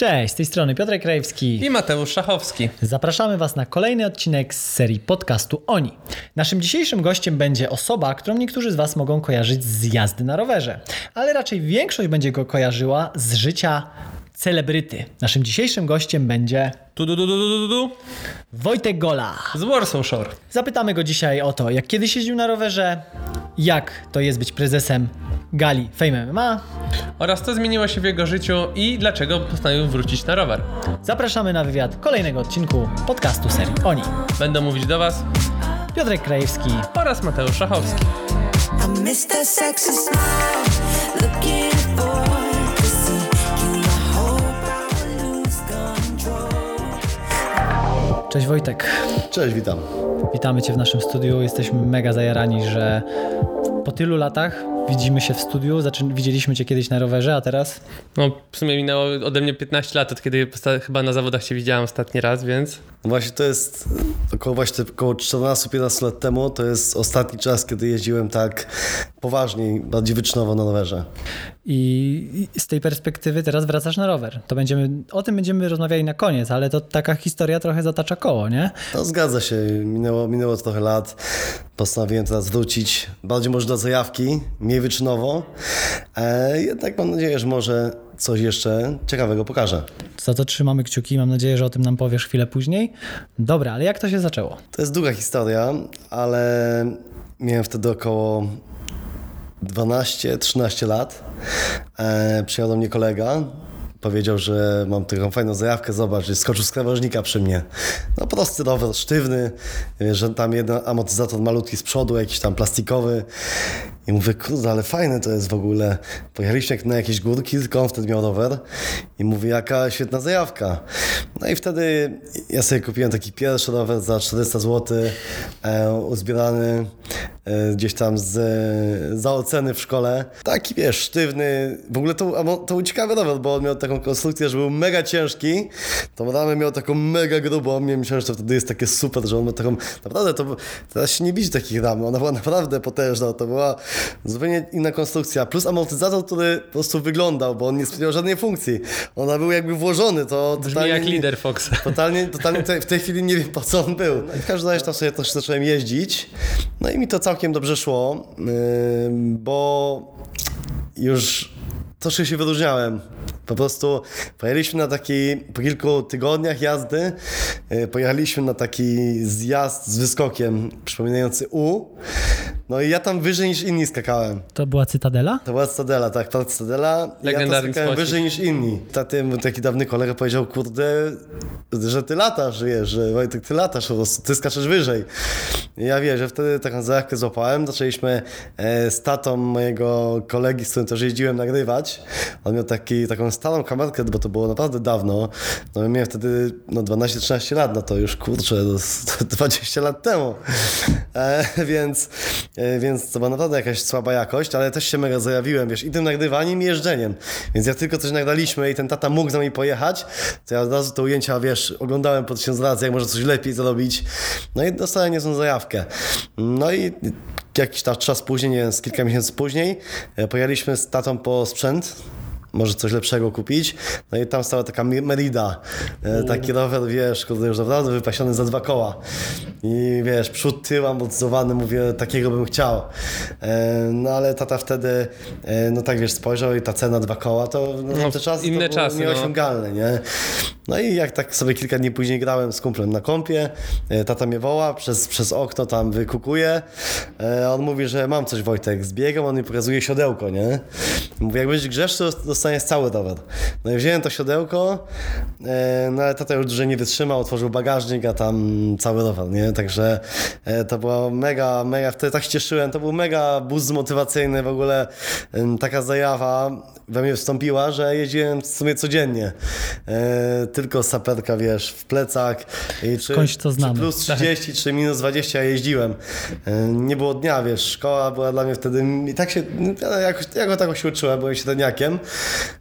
Cześć, z tej strony Piotrek Krajewski. I Mateusz Szachowski. Zapraszamy Was na kolejny odcinek z serii podcastu Oni. Naszym dzisiejszym gościem będzie osoba, którą niektórzy z Was mogą kojarzyć z jazdy na rowerze, ale raczej większość będzie go kojarzyła z życia celebryty. Naszym dzisiejszym gościem będzie Tu. Wojtek Gola. Z Warsaw Shore. Zapytamy go dzisiaj o to, jak kiedyś jeździł na rowerze, jak to jest być prezesem gali Fame MMA. Oraz co zmieniło się w jego życiu i dlaczego postanowił wrócić na rower. Zapraszamy na wywiad kolejnego odcinku podcastu serii Oni. Będę mówić do Was Piotrek Krajewski, oraz Mateusz Szachowski. Cześć Wojtek. Cześć, witam. Witamy Cię w naszym studiu. Jesteśmy mega zajarani, że po tylu latach widzimy się w studiu. Zaczyn- widzieliśmy Cię kiedyś na rowerze, a teraz No, w sumie minęło ode mnie 15 lat, od kiedy chyba na zawodach Cię widziałem ostatni raz, więc Właśnie to jest około, właśnie około 14-15 lat temu, to jest ostatni czas, kiedy jeździłem tak poważniej, bardziej wyczynowo na rowerze. i z tej perspektywy teraz wracasz na rower. To będziemy, o tym będziemy rozmawiali na koniec, ale to taka historia trochę zatacza koło, nie? No zgadza się, minęło, minęło trochę lat, postanowiłem teraz wrócić, bardziej może do zajawki, mniej wyczynowo, e, jednak mam nadzieję, że może coś jeszcze ciekawego pokażę. Za to trzymamy kciuki. Mam nadzieję, że o tym nam powiesz chwilę później. Dobra, ale jak to się zaczęło? To jest długa historia, ale miałem wtedy około 12-13 lat. E, przyjechał do mnie kolega, powiedział, że mam taką fajną zajawkę, zobacz, że skoczył z krawężnika przy mnie. No prosty rower, sztywny, że tam jeden amortyzator malutki z przodu, jakiś tam plastikowy. I mówię, kurde, ale fajne to jest w ogóle. Pojechaliśmy na jakieś górki, tylko on wtedy miał rower. I mówię, jaka świetna zajawka. No i wtedy ja sobie kupiłem taki pierwszy rower za 400 zł, e, uzbierany e, gdzieś tam z, za oceny w szkole. Taki, wiesz, sztywny. W ogóle to, to był ciekawy rower, bo on miał taką konstrukcję, że był mega ciężki. Tą ramę miał taką mega grubą. Ja myślałem, że to wtedy jest takie super, że on ma taką... Naprawdę, to teraz się nie widzi takich ram. Ona była naprawdę potężna. To była zupełnie inna konstrukcja. Plus amortyzator, który po prostu wyglądał, bo on nie spełniał żadnej funkcji. Ona był jakby włożony. To brzmi totalnie jak lider Foxa. Totalnie, totalnie te, w tej chwili nie wiem po co on był. No i w każdym razie tam sobie też zacząłem jeździć. No i mi to całkiem dobrze szło, bo już troszkę się wyróżniałem. Po prostu pojechaliśmy na taki, po kilku tygodniach jazdy, yy, pojechaliśmy na taki zjazd z wyskokiem przypominający U. No i ja tam wyżej niż inni skakałem. To była Cytadela? To była Stadela, tak, pan Stadela. I Ja to skakałem wyżej niż inni. Taty, taki dawny kolega powiedział, kurde, że ty latasz, wiesz, że Wojtek, ty latasz po prostu, ty skaczesz wyżej. I ja wiesz, że wtedy taką zajawkę złapałem, zaczęliśmy e, z tatą mojego kolegi, z którym też jeździłem, nagrywać. On miał taki, taką starą kamerkę, bo to było naprawdę dawno. No ja miałem wtedy no, 12-13 lat, no to już kurczę, to jest 20 lat temu. E, więc, więc to była naprawdę jakaś słaba jakość, ale też się mega zajawiłem, wiesz, i tym nagrywaniem i jeżdżeniem. Więc jak tylko coś nagraliśmy i ten tata mógł z nami pojechać, to ja od razu te ujęcia, wiesz, oglądałem po tysiąc razy, jak może coś lepiej zrobić. No i dostałem niezłą zajawkę. No i jakiś czas później, nie wiem, z kilka miesięcy później, e, pojechaliśmy z tatą po sprzęt, może coś lepszego kupić. No i tam stała taka Merida, e, taki rower, wiesz, kurde, już naprawdę wypasiony za dwa koła. I wiesz, przód, tył amortyzowany, mówię, takiego bym chciał. E, no ale tata wtedy, e, no tak wiesz, spojrzał i ta cena dwa koła, to no, No, te czasy inne to czasy, no. nieosiągalne, nie? No i jak tak sobie kilka dni później grałem z kumplem na kąpie, tata mnie woła, przez, przez okno tam wykukuje, on mówi, że mam coś Wojtek, zbiegam, on mi pokazuje siodełko, nie? Mówi, jak będziesz grzeszny, to dostaniesz cały rower. No i wziąłem to siodełko, e, no ale tata już dłużej nie wytrzymał, otworzył bagażnik, a tam cały rower, nie? Także e, to było mega, mega, wtedy tak się cieszyłem, to był mega boost motywacyjny, w ogóle taka zajawa we mnie wstąpiła, że jeździłem w sumie codziennie. E, tylko saperka, wiesz, w plecach. I czy, Skądś to znamy. Czy plus 30, czy minus 20 jeździłem. E, nie było dnia, wiesz, szkoła była dla mnie wtedy, i tak się, ja jakoś, ja tak się uczyłem, byłem średniakiem.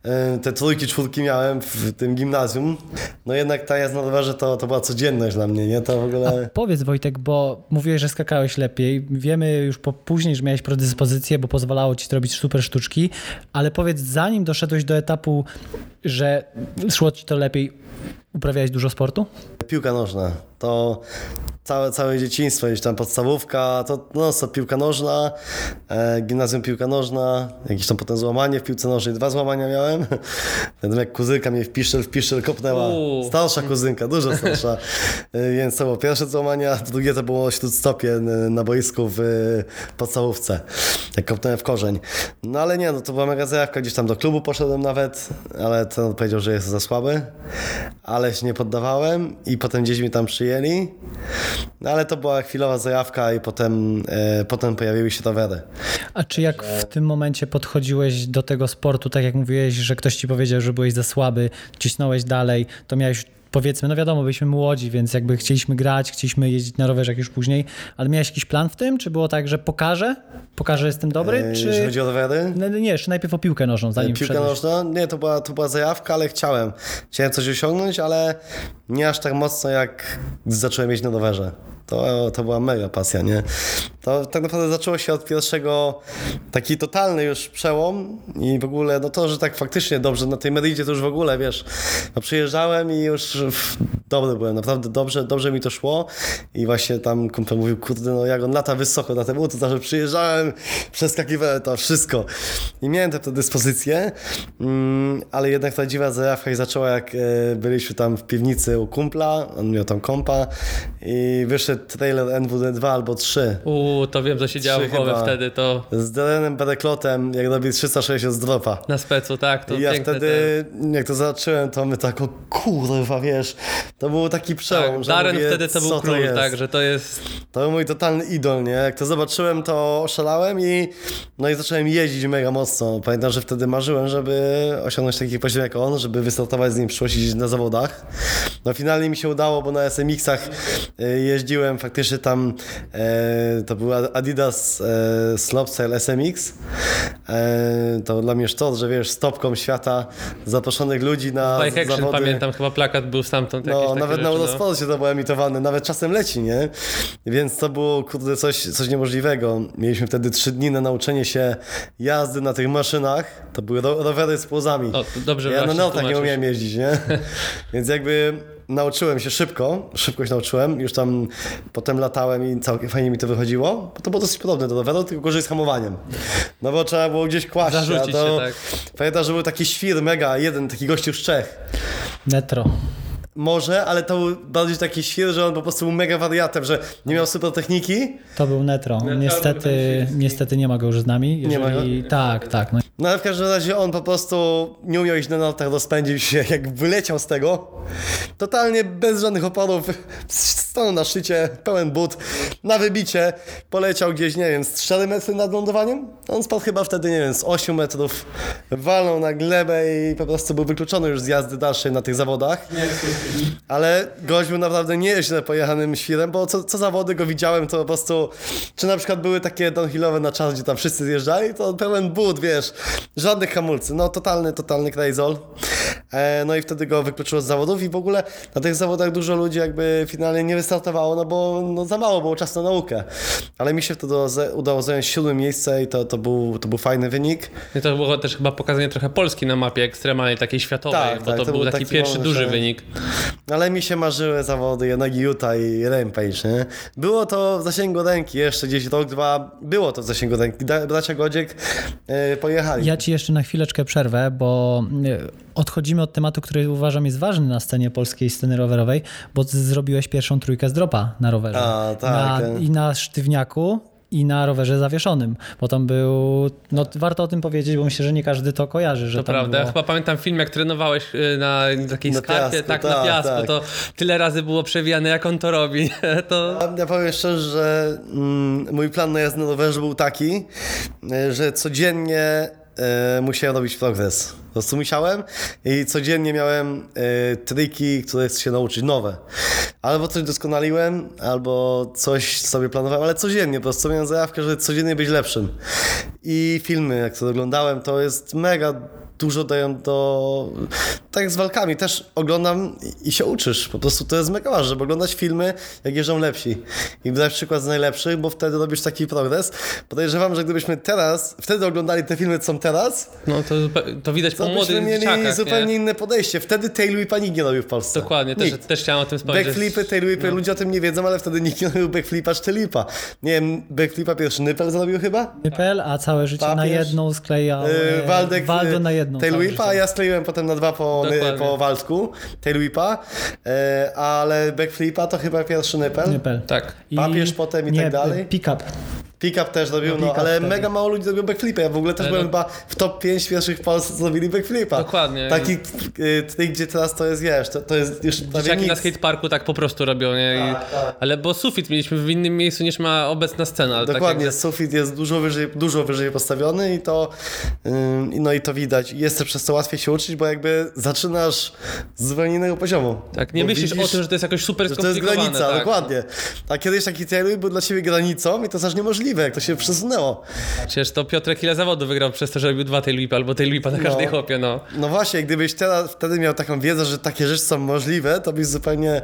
E, te trójki, czwórki miałem w tym gimnazjum. No jednak ta jazda na rowerze to, to była codzienność dla mnie, nie? To w ogóle... Powiedz Wojtek, bo mówiłeś, że skakałeś lepiej. Wiemy już po, później, że miałeś predyspozycję, bo pozwalało ci to robić super sztuczki, ale powiedz, zanim doszedłeś do etapu że szło ci to lepiej, uprawiałeś dużo sportu? Piłka nożna. To całe, całe dzieciństwo, gdzieś tam podstawówka, to no co, piłka nożna, e, gimnazjum piłka nożna, jakieś tam potem złamanie w piłce nożnej, dwa złamania miałem. Pamiętam jak kuzynka mnie w piszczel, w piszczel kopnęła. Uuu. Starsza kuzynka, dużo starsza. E, Więc to było pierwsze złamanie, a drugie to było śródstopie n- na boisku w e, podstawówce. Jak kopnąłem w korzeń. No ale nie, no to była mega zajawka, gdzieś tam do klubu poszedłem nawet, ale ten powiedział, że jest za słaby, ale się nie poddawałem i potem gdzieś mnie tam przyjęli. No ale to była chwilowa zajawka i potem, e, potem pojawiły się rowery. A czy jak w tym momencie podchodziłeś do tego sportu, tak jak mówiłeś, że ktoś ci powiedział, że byłeś za słaby, cisnąłeś dalej, to miałeś powiedzmy, no wiadomo, byliśmy młodzi, więc jakby chcieliśmy grać, chcieliśmy jeździć na rowerze jak już później, ale miałeś jakiś plan w tym? Czy było tak, że pokażę? Pokażę, że jestem dobry? E, Czy... Jeżeli chodzi o rowery, No, nie, jeszcze najpierw o piłkę nożną, zanim wszedłeś. nożna? Nie, to była, to była zajawka, ale chciałem. Chciałem coś osiągnąć, ale nie aż tak mocno jak zacząłem jeździć na rowerze. To, to była mega pasja, nie? To tak naprawdę zaczęło się od pierwszego, taki totalny już przełom i w ogóle, no to, że tak faktycznie dobrze, na tej Meridzie to już w ogóle, wiesz, no przyjeżdżałem i już dobry byłem, naprawdę dobrze, dobrze mi to szło. I właśnie tam kumpel mówił, kurde, no jak on lata wysoko na buty, to że przyjeżdżałem, przeskakiwałem to wszystko. I miałem te, te dyspozycje, mm, ale jednak ta dziwa zajawka i zaczęła jak e, byliśmy tam w piwnicy u kumpla, on miał tam kompa i wyszedł trailer NWD2 albo 3 Uuu, to wiem, co się działo w głowie wtedy, to z Derenem Bereklotem, jak robi 360 z dropa. na specu, tak, to I ja wtedy, jak to zobaczyłem, to my tak, o kurwa, wiesz, to był taki przełom, Tak, że Darren mówię, wtedy to był król, jest? tak, że to jest... To był mój totalny idol, nie? Jak to zobaczyłem, to oszalałem i no i zacząłem jeździć mega mocno. Pamiętam, że wtedy marzyłem, żeby osiągnąć taki poziom jak on, żeby wystartować z nim w przyszłości na zawodach. No finalnie mi się udało, bo na SMX-ach e, jeździłem faktycznie tam, e, to był Adidas e, Slopestyle SMX. E, to dla mnie sztos, że wiesz, stopką świata zaproszonych ludzi na Bike Action, zawody. pamiętam, chyba plakat był stamtąd. jakieś No, nawet na rzeczy, no. Eurosporcie to było emitowane, nawet czasem leci, nie? Więc to było, kurde, coś, coś niemożliwego. Mieliśmy wtedy trzy dni na nauczenie się jazdy na tych maszynach. To były ro rowery z płozami. O, to dobrze ja na notach nie umiałem jeździć, nie? Więc jakby nauczyłem się szybko, szybko się nauczyłem, już tam potem latałem i całkiem fajnie mi to wychodziło, bo to było dosyć podobne do roweru, tylko gorzej z hamowaniem. No bo trzeba było gdzieś kłaść, Zarzucić a to, się, tak. Pamiętam, że był taki świr mega, jeden taki gościu z Czech. Netro. Może, ale to był bardziej taki świr, że on po prostu był mega wariatem, że nie miał super techniki. To był Netro. Niestety, niestety nie ma go już z nami. Nie ma Jeżeli... Tak, tak. No. No ale w każdym razie on po prostu nie umiał iść na nartach, rozpędził się, jak wyleciał z tego. Totalnie bez żadnych oporów. Stanął na szczycie, pełen but, na wybicie. Poleciał gdzieś, nie wiem, z 4 metry nad lądowaniem. On spadł chyba wtedy, nie wiem, z 8 metrów. Walnął na glebę i po prostu był wykluczony już z jazdy dalszej na tych zawodach. Ale gość był naprawdę nieźle pojechanym świrem, bo co, co zawody go widziałem, to po prostu, czy na przykład były takie downhillowe na czas, gdzie tam wszyscy zjeżdżali, to pełen but, wiesz, żadnych hamulcy, no totalny, totalny crazol. E, no i wtedy go wykluczyło z zawodów i w ogóle na tych zawodach dużo ludzi jakby finalnie nie wystartowało, no bo no, za mało było czasu na naukę. Ale mi się wtedy udało zająć siódme miejsce i to, to, był, to był fajny wynik. I to było też chyba pokazanie trochę Polski na mapie ekstremalnej, takiej światowej, Tak, bo tak, to, to był taki, taki pierwszy moment, duży że- wynik. Ale mi się marzyły zawody jednak Utah i Rampage, nie? Było to w zasięgu ręki, jeszcze gdzieś rok, dwa, było to w zasięgu ręki. Bracia Godziek e, pojechali. Ja ci jeszcze na chwileczkę przerwę, bo y, odchodzimy od tematu, który uważam jest ważny na scenie polskiej sceny rowerowej, bo ty zrobiłeś pierwszą trójkę z dropa na rowerze. A, tak, Na. I na sztywniaku, i na rowerze zawieszonym, bo tam był, no warto o tym powiedzieć, bo myślę, że nie każdy to kojarzy, że To tam prawda. Ja było... chyba pamiętam film, jak trenowałeś y, na takiej Na skarpie, piasku, tak, na tak, piasku, tak. to tyle razy było przewijane, jak on to robi. to... Ja, ja powiem szczerze, że mm, mój plan na jazdę na rowerze był taki, e, że codziennie e, musiałem robić progres. Prostu musiałem i codziennie miałem e, triki, które chcę się nauczyć, nowe. Albo coś doskonaliłem, albo coś sobie planowałem, ale codziennie po prostu miałem zajawkę, że codziennie być lepszym. I filmy, jak to oglądałem, to jest mega dużo dają do... Tak jak z walkami, też oglądam i się uczysz. Po prostu to jest mega ważne, żeby oglądać filmy, jak jeżdżą lepsi. I brać przykład z najlepszych, bo wtedy robisz taki progres. Podejrzewam, że gdybyśmy teraz, wtedy oglądali te filmy, co są teraz, No to, to widać to po byśmy młodych mieli dzieciakach, zupełnie nie? inne podejście. Wtedy tail whipa nikt nie robił w Polsce. Dokładnie, też, Nikt. też chciałem o tym wspomnieć. Backflipy, tailwhipy, ludzie o tym nie wiedzą, ale wtedy nikt nie robił backflipa czy tailwhipa. Nie wiem, backflipa pierwszy Nypel zrobił chyba? Nypel, a całe życie na Papież. jedną sklejał Yy, Waldek, Waldo na jedną. A życie. ja skleiłem potem na dwa po, Dokładnie. po walczku, tailwhipa, e, ale backflipa to chyba pierwszy Nypel. Nypel. Tak. I, Papież potem i nie, tak dalej. Pick-up. Pick-up też robił, no, pick-up ale wtedy. mega mało ludzi zrobił backflipy. Ja w ogóle też Ale byłem no- chyba w top 5 pierwszych w Polsce, zrobili backflipa. Dokładnie. Taki, y, gdzie teraz to jest, wiesz, to, to jest już Dzieciaki na skateparku tak po prostu robią, nie? I, tak. Ale bo sufit mieliśmy w innym miejscu niż ma obecna scena. ale Dokładnie, Tak jak, sufit jest dużo wyżej, dużo wyżej postawiony i to, no i to widać. Jest też przez to łatwiej się uczyć, bo jakby zaczynasz z zupełnie innego poziomu. tak, nie Bo myślisz widzisz, o tym, że to jest jakoś super że to jest skomplikowane. granica, tak. dokładnie. A kiedyś taki tailwhip był dla ciebie granicą i to jest aż niemożliwe, jak to się przesunęło. Przecież to Piotrek ile zawodów wygrał przez to, że robił dwa tailwhipy albo tailwhipa na każdej No. hopie, no. No właśnie, gdybyś teraz, wtedy miał taką wiedzę, że takie rzeczy są możliwe, to byś zupełnie...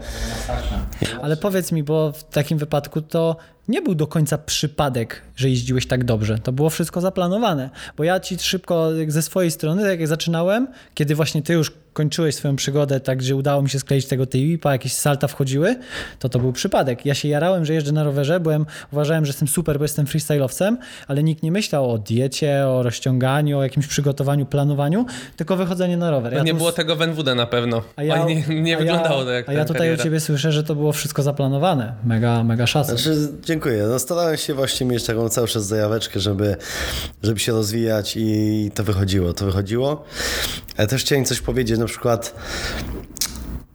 Ale powiedz mi, bo w takim wypadku to nie był do końca przypadek, że jeździłeś tak dobrze. To było wszystko zaplanowane. Bo ja ci szybko ze swojej strony, tak jak zaczynałem, kiedy właśnie ty już kończyłeś swoją przygodę, tak że udało mi się skleić tego tailwhipa, jakieś salta wchodziły, to to był przypadek. Ja się jarałem, że jeżdżę na rowerze, byłem, uważałem, że jestem super, bo jestem freestyle'owcem, ale nikt nie myślał o diecie, o rozciąganiu, o jakimś przygotowaniu, planowaniu, tylko wychodzenie na rower. To nie tu było tego w NWD na pewno. a ja, nie, nie a wyglądało ja, to jak A ja tutaj kariera. od ciebie słyszę, że to było wszystko zaplanowane. Mega, mega szacun. Znaczy, dziękuję. No, starałem się właśnie mieć taką cały czas zajaweczkę, żeby, żeby się rozwijać i to wychodziło, to wychodziło. Ale też chciałem coś powiedzieć, na przykład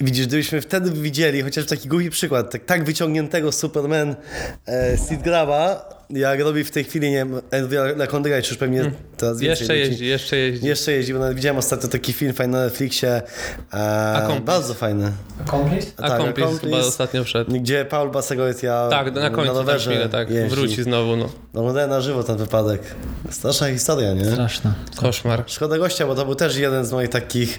Widzisz, gdybyśmy wtedy widzieli, chociaż taki głupi przykład, tak, tak wyciągniętego Superman e, Graba, jak robi w tej chwili, nie wiem, Lekondra, czy już pewnie teraz więcej Hmm. Jeszcze ludzi- jeździ, jeszcze jeździ. Jeszcze jeździ, bo nawet widziałem ostatnio taki film fajny na Netflixie. E, Accomplice. bardzo fajny. Accomplice? A kompis chyba ostatnio wszedł. Gdzie Paul Basegoitia Tak, na końcu na rowerze chwilę, tak. jeździ. Wróci znowu, no. Oglądałem na żywo ten wypadek. Straszna historia, nie? Straszna. Koszmar. Szkoda gościa, bo to był też jeden z moich takich.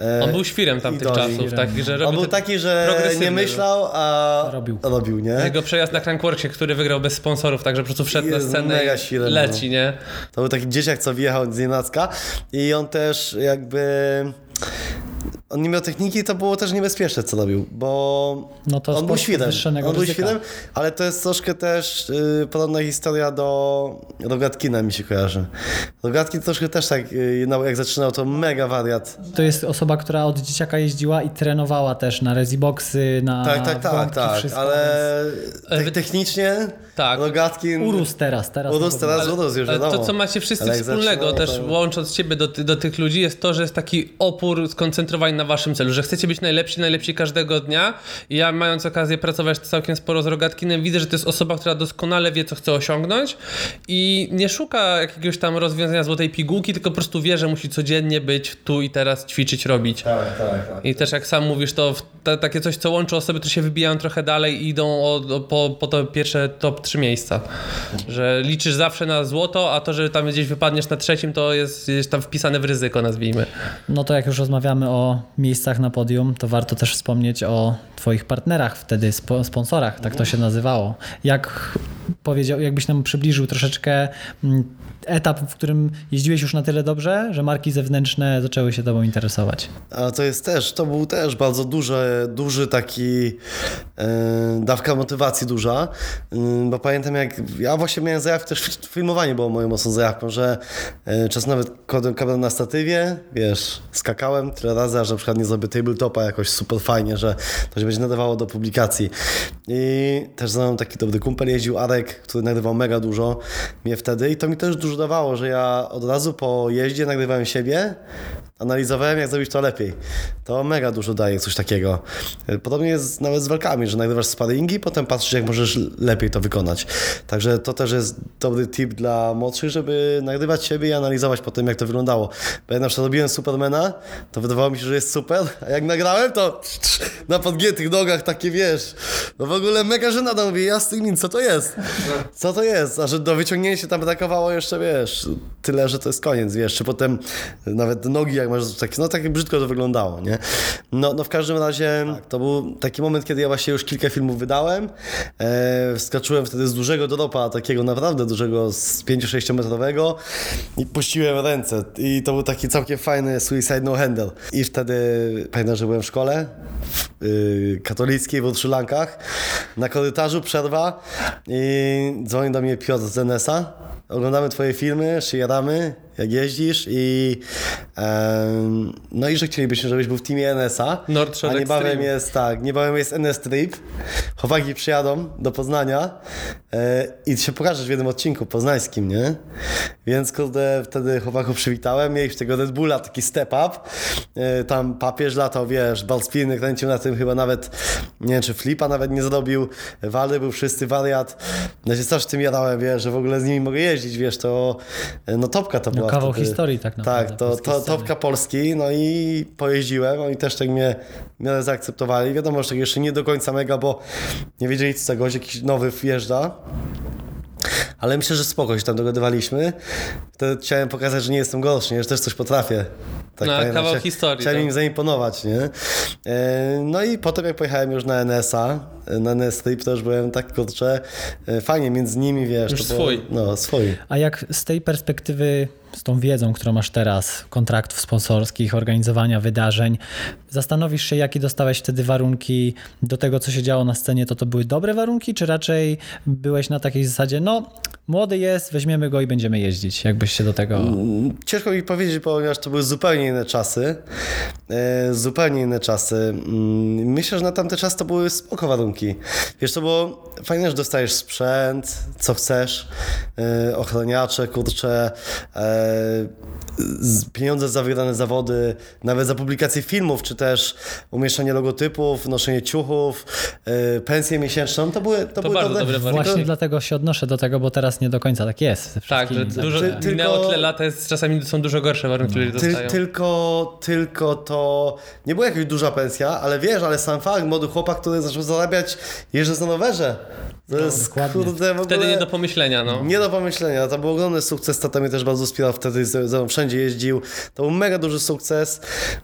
E, On był świrem tamtych idoli. czasów, takich, że On był taki, że nie był. myślał, a Robił. robił nie? Jego przejazd na Crankworksie, który wygrał bez sponsorów, także prostu wszedł na Jest scenę mega i świrem, leci, nie? To był taki dzieciak, co wjechał z Nienacka i on też jakby... On nie miał techniki, to było też niebezpieczne, co robił, bo No to on był podwyższonego On był ryzyka. świrem, ale to jest troszkę też y, podobna historia do Rogatkina mi się kojarzy. Rogatkin troszkę też tak, y, no, jak zaczynał, to mega wariat. To jest osoba, która od dzieciaka jeździła i trenowała też na reziboxy, na Tak, tak, tak, tak, wszystko, ale Ale te, technicznie Tak. Rogatkin... Urósł teraz, teraz. Urósł teraz, Ale- urósł już ale wiadomo. to, co macie wszyscy Ale wspólnego, też to- łącząc ciebie do, do tych ludzi, jest to, że jest taki opór skoncentrowany na waszym celu, że chcecie być najlepsi, najlepsi każdego dnia. I ja mając okazję pracować całkiem sporo z Rogatkinem, widzę, że to jest osoba, która doskonale wie, co chce osiągnąć i nie szuka jakiegoś tam rozwiązania złotej pigułki, tylko po prostu wie, że musi codziennie być tu i teraz ćwiczyć, robić. Tak, tak, tak. I też jak sam mówisz, to takie coś, co łączy osoby, które się wybijają trochę dalej i idą o, o, po, po to pierwsze top 3 miejsca. Że liczysz zawsze na złoto, a to, że tam gdzieś wypadniesz na trzecim, to jest, jest tam wpisane w ryzyko, nazwijmy. No to jak już rozmawiamy o miejscach na podium, to warto też wspomnieć o twoich partnerach wtedy, spo, sponsorach, tak to się nazywało. Jak powiedział, jakbyś nam przybliżył troszeczkę mm, etap, w którym jeździłeś już na tyle dobrze, że marki zewnętrzne zaczęły się tobą interesować. A to jest też, to był też bardzo duży, duży taki e, dawka motywacji duża, Ym, bo pamiętam jak, ja właśnie miałem zajawkę, też filmowanie było moją mocną zajawką, że e, czas nawet kodem kabel na statywie, wiesz, skakałem tyle razy, aż na przykład nie zrobię tabletopa jakoś super fajnie, że to się będzie nadawało do publikacji. I też znam taki dobry kumpel jeździł, Arek, który nagrywał mega dużo mnie wtedy i to mi też dużo dawało, że ja od razu po jeździe nagrywałem siebie, analizowałem, jak zrobić to lepiej. To mega dużo daje coś takiego. Podobnie jest nawet z walkami, że nagrywasz sparingi, potem patrzysz, jak możesz lepiej to wykonać. Także to też jest dobry tip dla młodszych, żeby nagrywać siebie i analizować potem, jak to wyglądało. Bo jak na przykład robiłem Supermana, to wydawało mi się, że jest super, a jak nagrałem, to na podgiętych nogach takie, wiesz, no w ogóle mega żenada, mówię, jasny min, co to jest? Co to jest? A że do wyciągnięcia tam brakowało jeszcze, wiesz, tyle, że to jest koniec, wiesz, czy potem nawet nogi, jak masz takie, no tak brzydko to wyglądało, nie? No, no w każdym razie to był taki moment, kiedy ja właśnie już kilka filmów wydałem, e, wskoczyłem wtedy z dużego dropa, takiego naprawdę dużego, z 5-6 metrowego i puściłem ręce. I to był taki całkiem fajny suicide no handle. I wtedy pamiętam, że byłem w szkole w, y, katolickiej w Sri Lankach, na korytarzu przerwa i dzwoni do mnie Piotr z NS-a, oglądamy twoje filmy, szyjaramy, jak jeździsz i no i że chcielibyśmy, żebyś był w teamie NS-a, Nordshot a. Niebawem Extreme. jest tak, niebawem jest NS Trip, chłopaki przyjadą do Poznania i się pokażesz w jednym odcinku poznańskim, nie? Więc kurde, wtedy chłopaków przywitałem, mieliśmy tego Red Bulla, taki step up, e, tam papież latał, wiesz, Balspiny kręcił na tym chyba nawet, nie wiem, czy flipa nawet nie zrobił, Waldy był wszyscy wariat, no się też tym jadałem, wiesz, że w ogóle z nimi mogę jeździć, wiesz, to e, no topka to była kawał wtedy. historii tak naprawdę, Tak, to, to topka Polski, no i pojeździłem, oni też tak mnie w miarę zaakceptowali. Wiadomo, że tak jeszcze nie do końca mega, bo nie wiedzieli co że jakiś nowy wjeżdża. Ale myślę, że spoko się tam dogadywaliśmy. Wtedy chciałem pokazać, że nie jestem gorszy, nie? że też coś potrafię. Tak No, pamiętam. kawał Chcia- historii, Chciałem tak. im zaimponować, nie? E, No i potem jak pojechałem już na NS-a, e, na NS Trip, to już byłem tak, kurczę, e, fajnie między nimi, wiesz. Już to było- swój. No, swój. A jak z tej perspektywy, z tą wiedzą, którą masz teraz, kontraktów sponsorskich, organizowania wydarzeń, zastanowisz się, jakie dostałeś wtedy warunki do tego, co się działo na scenie, to to były dobre warunki, czy raczej byłeś na takiej zasadzie, no młody jest, weźmiemy go i będziemy jeździć, jakbyś się do tego... Ciężko mi powiedzieć, ponieważ to były zupełnie inne czasy. E, zupełnie inne czasy. Mm, Myślę, że na tamte czasy to były spoko warunki. Wiesz, to było fajne, że dostajesz sprzęt, co chcesz, e, ochroniacze, kurcze, e, pieniądze za wygrane zawody, nawet za publikację filmów, czy też umieszczanie logotypów, noszenie ciuchów, e, pensję miesięczną, to były, to były bardzo dobre warunki. Właśnie dlatego się odnoszę do tego, bo teraz nie do końca tak jest. Tak, że dużo, Ty- tylko- minęło tyle lat, jest, czasami są dużo gorsze warunki, ludzie Ty, dostają. tylko, tylko to nie była jakaś duża pensja, ale wiesz, ale sam fakt, młody chłopak, który zaczął zarabiać, jeżdżąc na rowerze. To jest dokładnie. kurde w ogóle... Wtedy nie do pomyślenia, no. Nie do pomyślenia, to był ogromny sukces, tata mnie też bardzo wspierał wtedy, ze ze mną wszędzie jeździł, to był mega duży sukces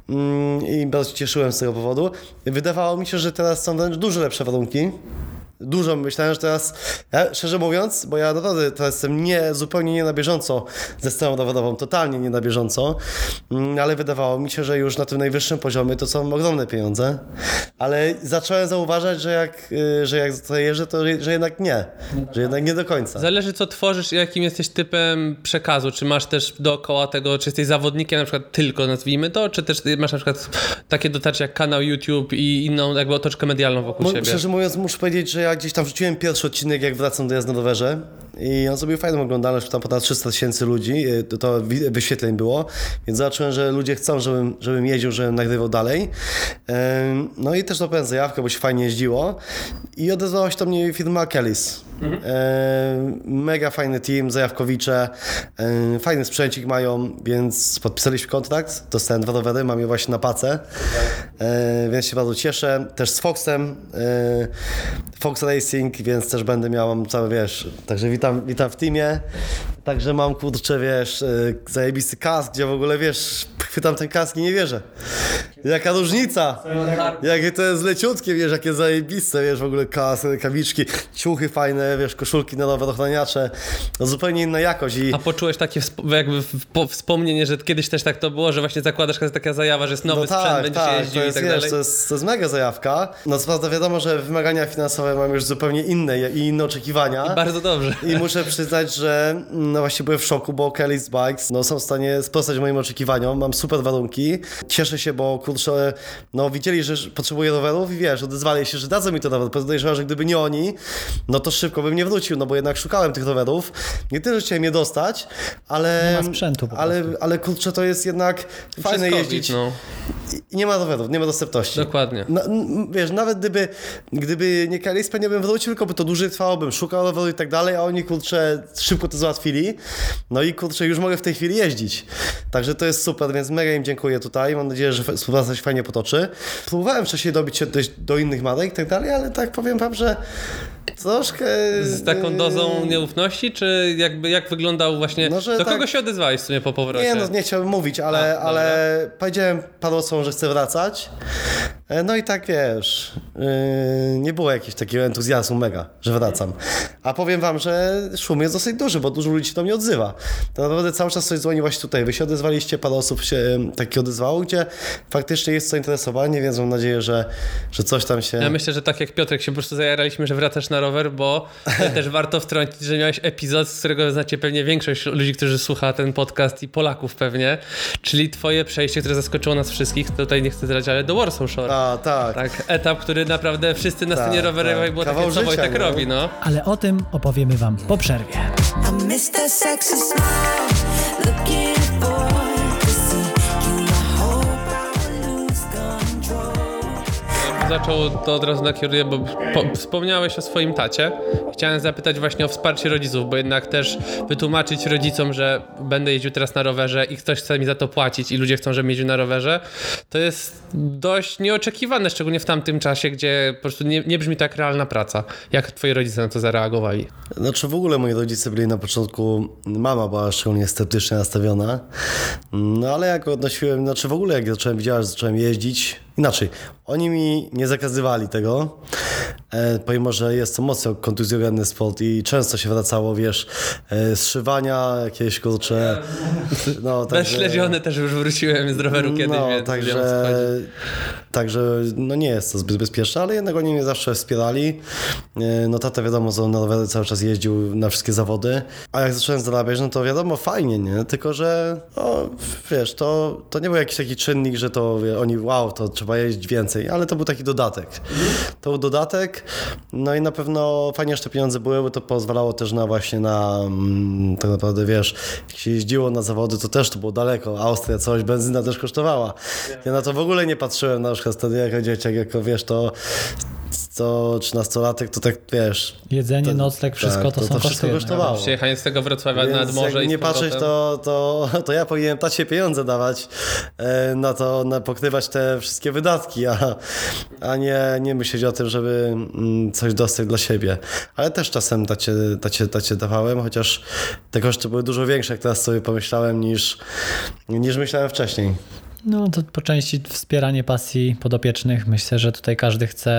mm, i bardzo się cieszyłem z tego powodu. Wydawało mi się, że teraz są wręcz dużo lepsze warunki. Dużo myślałem, że teraz, ja, szczerze mówiąc, bo ja naprawdę teraz jestem nie, zupełnie nie na bieżąco ze sceną rowerową, totalnie nie na bieżąco, mm, ale wydawało mi się, że już na tym najwyższym poziomie to są ogromne pieniądze, ale zacząłem zauważać, że jak, y, że jak to jeżdżę, to że jednak nie, że jednak nie do końca. Zależy co tworzysz i jakim jesteś typem przekazu. Czy masz też dookoła tego, czy jesteś zawodnikiem na przykład tylko nazwijmy to, czy też masz na przykład takie dotarcie jak kanał YouTube i inną jakby otoczkę medialną wokół Mo- siebie. Szczerze mówiąc, muszę powiedzieć, że ja gdzieś tam wrzuciłem pierwszy odcinek, jak wracam do jazdy na rowerze i on zrobił fajną oglądalność, tam ponad 300 tysięcy ludzi, y, to, to wi- wyświetleń było, więc zobaczyłem, że ludzie chcą, żebym, żebym jeździł, żebym nagrywał dalej. No i też dopełniłem zajawkę, bo się fajnie jeździło i odezwała się do mnie firma Kellys. Ym, Mega fajny team, zajawkowicze, ym, fajny sprzęcik mają, więc podpisaliśmy kontrakt, dostałem dwa rowery, mam je właśnie na pace, Yy, więc się bardzo cieszę. Też z Foxem, Fox Racing, więc też będę miał cały, wiesz, także witam, witam w teamie. Także mam, kurczę, wiesz, yy, zajebisty kask, gdzie w ogóle, wiesz, chwytam ten kask i nie wierzę. Jaka różnica! Jakie to jest leciutkie, wiesz, jakie zajebiste, wiesz, w ogóle kask, rękawiczki, ciuchy fajne, wiesz, koszulki na nowe, ochraniacze. No zupełnie inna jakość i... A poczułeś takie jakby wspomnienie, że kiedyś też tak to było, że właśnie zakładasz, jest taka zajawa, że jest nowy sprzęt, będziesz jeździł to i jest, tak wiesz, dalej. To jest, to jest mega zajawka. No co prawda wiadomo, że wymagania finansowe mam już zupełnie inne i inne oczekiwania. Bardzo dobrze. I muszę przyznać, że mm, no właśnie byłem w szoku, bo Kelly's Bikes no, są w stanie sprostać moim oczekiwaniom, mam super warunki. Cieszę się, bo kurczę, no widzieli, że potrzebuję rowerów i wiesz, odezwali się, że dadzą mi to rower. Podejrzewam, że gdyby nie oni, no to szybko bym nie wrócił, no bo jednak szukałem tych rowerów. Nie tyle, że chciałem je dostać, ale... Nie ma sprzętu po ale, ale kurczę, to jest jednak fajne Przez jeździć. COVID, no. I nie ma rowerów, nie ma dostępności. Dokładnie. No, wiesz, nawet gdyby, gdyby nie Kelly nie bym wrócił, tylko by to dłużej trwało, bym szukał roweru i tak dalej, a oni kurczę szybko to załatwili. No i kurczę, już mogę w tej chwili jeździć. Także to jest super, więc mega im dziękuję tutaj. Mam nadzieję, że współpraca się fajnie potoczy. Próbowałem wcześniej dobić się do innych marek i tak dalej, ale tak powiem wam, że troszkę... Z taką dozą nieufności, czy jakby jak wyglądał właśnie. No, do tak- kogo się odezwałeś w sumie po powrocie? Nie, no nie chciałbym mówić, ale, A, dobra. ale powiedziałem paru osobom, że chcę wracać. E, No i tak wiesz, yy, nie było jakiegoś takiego entuzjazmu mega, że wracam. A powiem wam, że szum jest dosyć duży, bo dużo ludzi się do mnie odzywa. To naprawdę cały czas coś dzwoni właśnie tutaj. Wy się odezwaliście, parę osób się takie odezwało, gdzie faktycznie jest zainteresowanie, więc mam nadzieję, że, że coś tam się... Ja myślę, że tak jak Piotrek się po prostu zajaraliśmy, że wracasz na rower, bo też warto wtrącić, że miałeś epizod, z którego znacie pewnie większość ludzi, którzy słucha ten podcast i Polaków pewnie, czyli twoje przejście, które zaskoczyło nas wszystkich, tutaj nie chcę zdradzić, ale do Warsaw Shore. A, tak. Tak, etap, który naprawdę wszyscy na Tak, scenie rowerowej tak. było Kawał takie, co Wojtek nie? robi, no. Ale o tym opowiemy Wam po przerwie. I miss that sexy smile, looking forward Zaczął to od razu nakieruję, bo po, wspomniałeś o swoim tacie. Chciałem zapytać właśnie o wsparcie rodziców, bo jednak też wytłumaczyć rodzicom, że będę jeździł teraz na rowerze i ktoś chce mi za to płacić i ludzie chcą, żebym jeździł na rowerze, to jest dość nieoczekiwane, szczególnie w tamtym czasie, gdzie po prostu nie, nie brzmi tak realna praca. Jak twoi rodzice na to zareagowali? Znaczy w ogóle moi rodzice byli na początku, mama była szczególnie sceptycznie nastawiona, no ale jak odnosiłem, znaczy w ogóle jak zacząłem, widziałem, że zacząłem jeździć, inaczej, oni mi nie zakazywali tego, e, pomimo, że jest to mocno kontuzjogenny sport i często się wracało, wiesz, e, zszywania, jakieś kurcze, no także... Bezśledziony też już wróciłem z roweru kiedyś, No, więc także. Także no nie jest to zbyt bezpieczne, ale jednak oni mnie zawsze wspierali. E, No tata wiadomo, że na rowerze cały czas jeździł na wszystkie zawody, a jak zacząłem zarabiać, no to wiadomo, fajnie, nie? Tylko, że no, wiesz, to, to nie był jakiś taki czynnik, że to oni, wow, to trzeba jeździć więcej, ale to był taki dodatek. To był dodatek, no i na pewno fajnie, że te pieniądze były, bo to pozwalało też na właśnie na, mm, tak naprawdę, wiesz, jak się jeździło na zawody, to też to było daleko, Austria, coś, benzyna też kosztowała. Ja na to w ogóle nie patrzyłem na wtedy jako dzieciak, jako wiesz, to to 13-latek, to tak wiesz... Jedzenie, to, nocleg, wszystko tak, to, to, są to wszystko kosztowało. Przyjechanie z tego Wrocławia Więc nad morze z nie patrzeć, to, to, to ja powinienem tacie pieniądze dawać e, na to, na pokrywać te wszystkie wydatki, a, a nie, nie myśleć o tym, żeby mm, coś dostać dla siebie. Ale też czasem tacie, tacie, tacie dawałem, chociaż te koszty były dużo większe, jak teraz sobie pomyślałem, niż, niż myślałem wcześniej. No to po części wspieranie pasji podopiecznych. Myślę, że tutaj każdy chce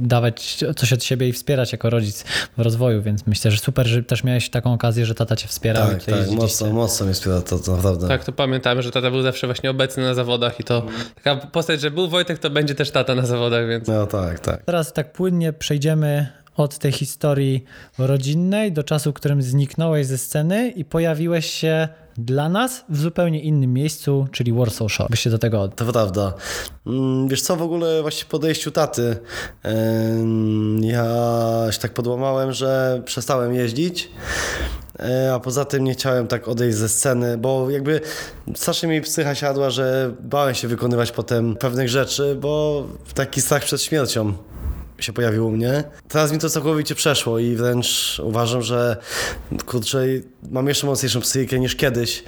dawać coś od siebie i wspierać jako rodzic w rozwoju, więc myślę, że super, że też miałeś taką okazję, że tata cię wspierał Tak, tak, mocno, mocno mnie wspiera to, to naprawdę. Tak, to pamiętamy, że tata był zawsze właśnie obecny na zawodach i to taka postać, że był Wojtek, to będzie też tata na zawodach, więc No tak, tak. Teraz tak płynnie przejdziemy od tej historii rodzinnej do czasu, w którym zniknąłeś ze sceny i pojawiłeś się dla nas w zupełnie innym miejscu, czyli Warsaw Shore. Się do tego od... To prawda. Mm, Wiesz co, w ogóle właśnie podejściu taty ja się tak podłamałem, że przestałem jeździć, e, a poza tym nie chciałem tak odejść ze sceny, bo jakby strasznie mi psycha siadła, że bałem się wykonywać potem pewnych rzeczy, bo taki strach przed śmiercią się pojawił u mnie. Teraz mi to całkowicie przeszło i wręcz uważam, że kurczę, mam jeszcze mocniejszą psychikę niż kiedyś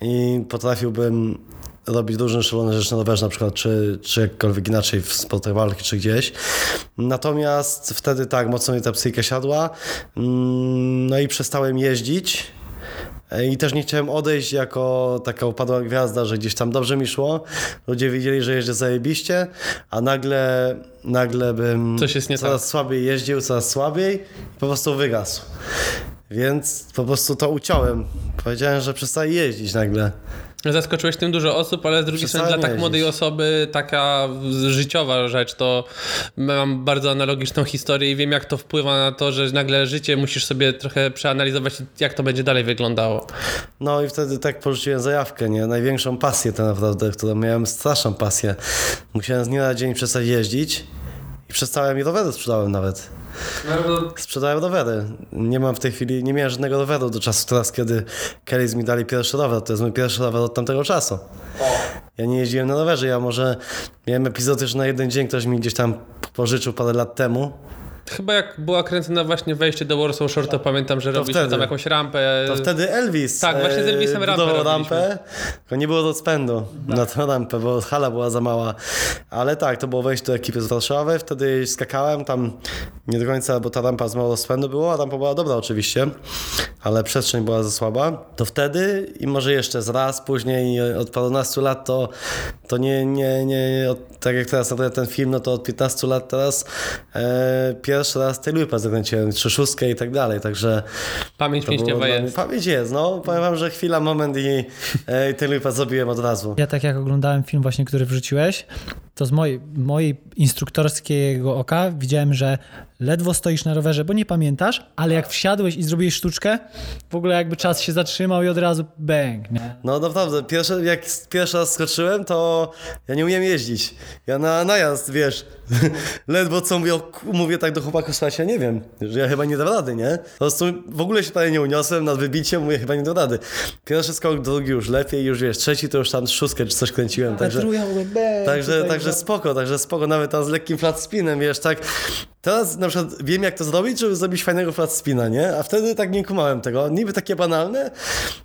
i potrafiłbym robić różne szalone rzeczy na rowerze na przykład, czy, czy jakkolwiek inaczej w sportach walki, czy gdzieś. Natomiast wtedy tak, mocno mi ta psychika siadła, Mm, no i przestałem jeździć. I też nie chciałem odejść jako taka upadła gwiazda, że gdzieś tam dobrze mi szło. Ludzie wiedzieli, że jeżdżę zajebiście, a nagle, nagle bym Coś jest nie coraz tak. słabiej jeździł, coraz słabiej i po prostu wygasł. Więc po prostu to uciąłem. Powiedziałem, że przestaję jeździć nagle. Zaskoczyłeś tym dużo osób, ale z drugiej strony dla tak młodej osoby taka życiowa rzecz, to mam bardzo analogiczną historię i wiem jak to wpływa na to, że nagle życie musisz sobie trochę przeanalizować, jak to będzie dalej wyglądało. No i wtedy tak porzuciłem zajawkę, nie? Największą pasję tak naprawdę, którą miałem straszną pasję. Musiałem z dnia na dzień przestać jeździć i przestałem i rowery sprzedałem nawet. Sprzedałem rowery. Nie mam w tej chwili, nie miałem żadnego roweru do czasu teraz, kiedy Kellys mi dali pierwszy rower. To jest mój pierwszy rower od tamtego czasu. Ja nie jeździłem na rowerze, ja może miałem epizod już na jeden dzień, ktoś mi gdzieś tam pożyczył parę lat temu. Chyba jak była kręcona właśnie wejście do Warsaw Shore, to pamiętam, że robiliśmy wtedy. tam jakąś rampę. To wtedy Elvis Tak, właśnie z Elvisem e, rampę budował robiliśmy. rampę, tylko nie było rozpędu na tę rampę, bo hala była za mała. Ale tak, to było wejście do ekipy z Warszawy, wtedy skakałem tam nie do końca, bo ta rampa z mało rozpędu było, a rampa była dobra oczywiście, ale przestrzeń była za słaba. To wtedy i może jeszcze z raz później od parunastu lat to, to nie, nie, nie od, tak jak teraz ten film, no to od 15 lat teraz e, pierwszy raz tej lupę zakręciłem, trzy szóstkę i tak dalej, także Pamięć mięśniowa jest. Pamięć jest, no. Powiem wam, że chwila, moment i, e, i ten lipa zrobiłem od razu. Ja tak jak oglądałem film właśnie, który wrzuciłeś, to z mojej, mojej instruktorskiego oka widziałem, że ledwo stoisz na rowerze, bo nie pamiętasz, ale jak wsiadłeś i zrobiłeś sztuczkę, w ogóle jakby czas się zatrzymał i od razu bang, nie? No naprawdę, pierwszy, jak pierwszy raz skoczyłem, to ja nie umiem jeździć. Ja na najazd, wiesz, ledwo co mówię, mówię tak do chłopaków, słuchajcie, ja nie wiem, że ja chyba nie dam rady, nie? Po prostu w ogóle się prawie nie uniosłem, nad wybiciem mówię, chyba nie dam rady. Pierwszy skok, drugi już lepiej, już wiesz, trzeci to już tam szóstkę czy coś kręciłem, także... Bang. Także, tutaj spoko, także spoko, nawet tam z lekkim flat spinem, wiesz, tak. Teraz na przykład wiem, jak to zrobić, żeby zrobić fajnego flat spina, nie? A wtedy tak nie kumałem tego. Niby takie banalne,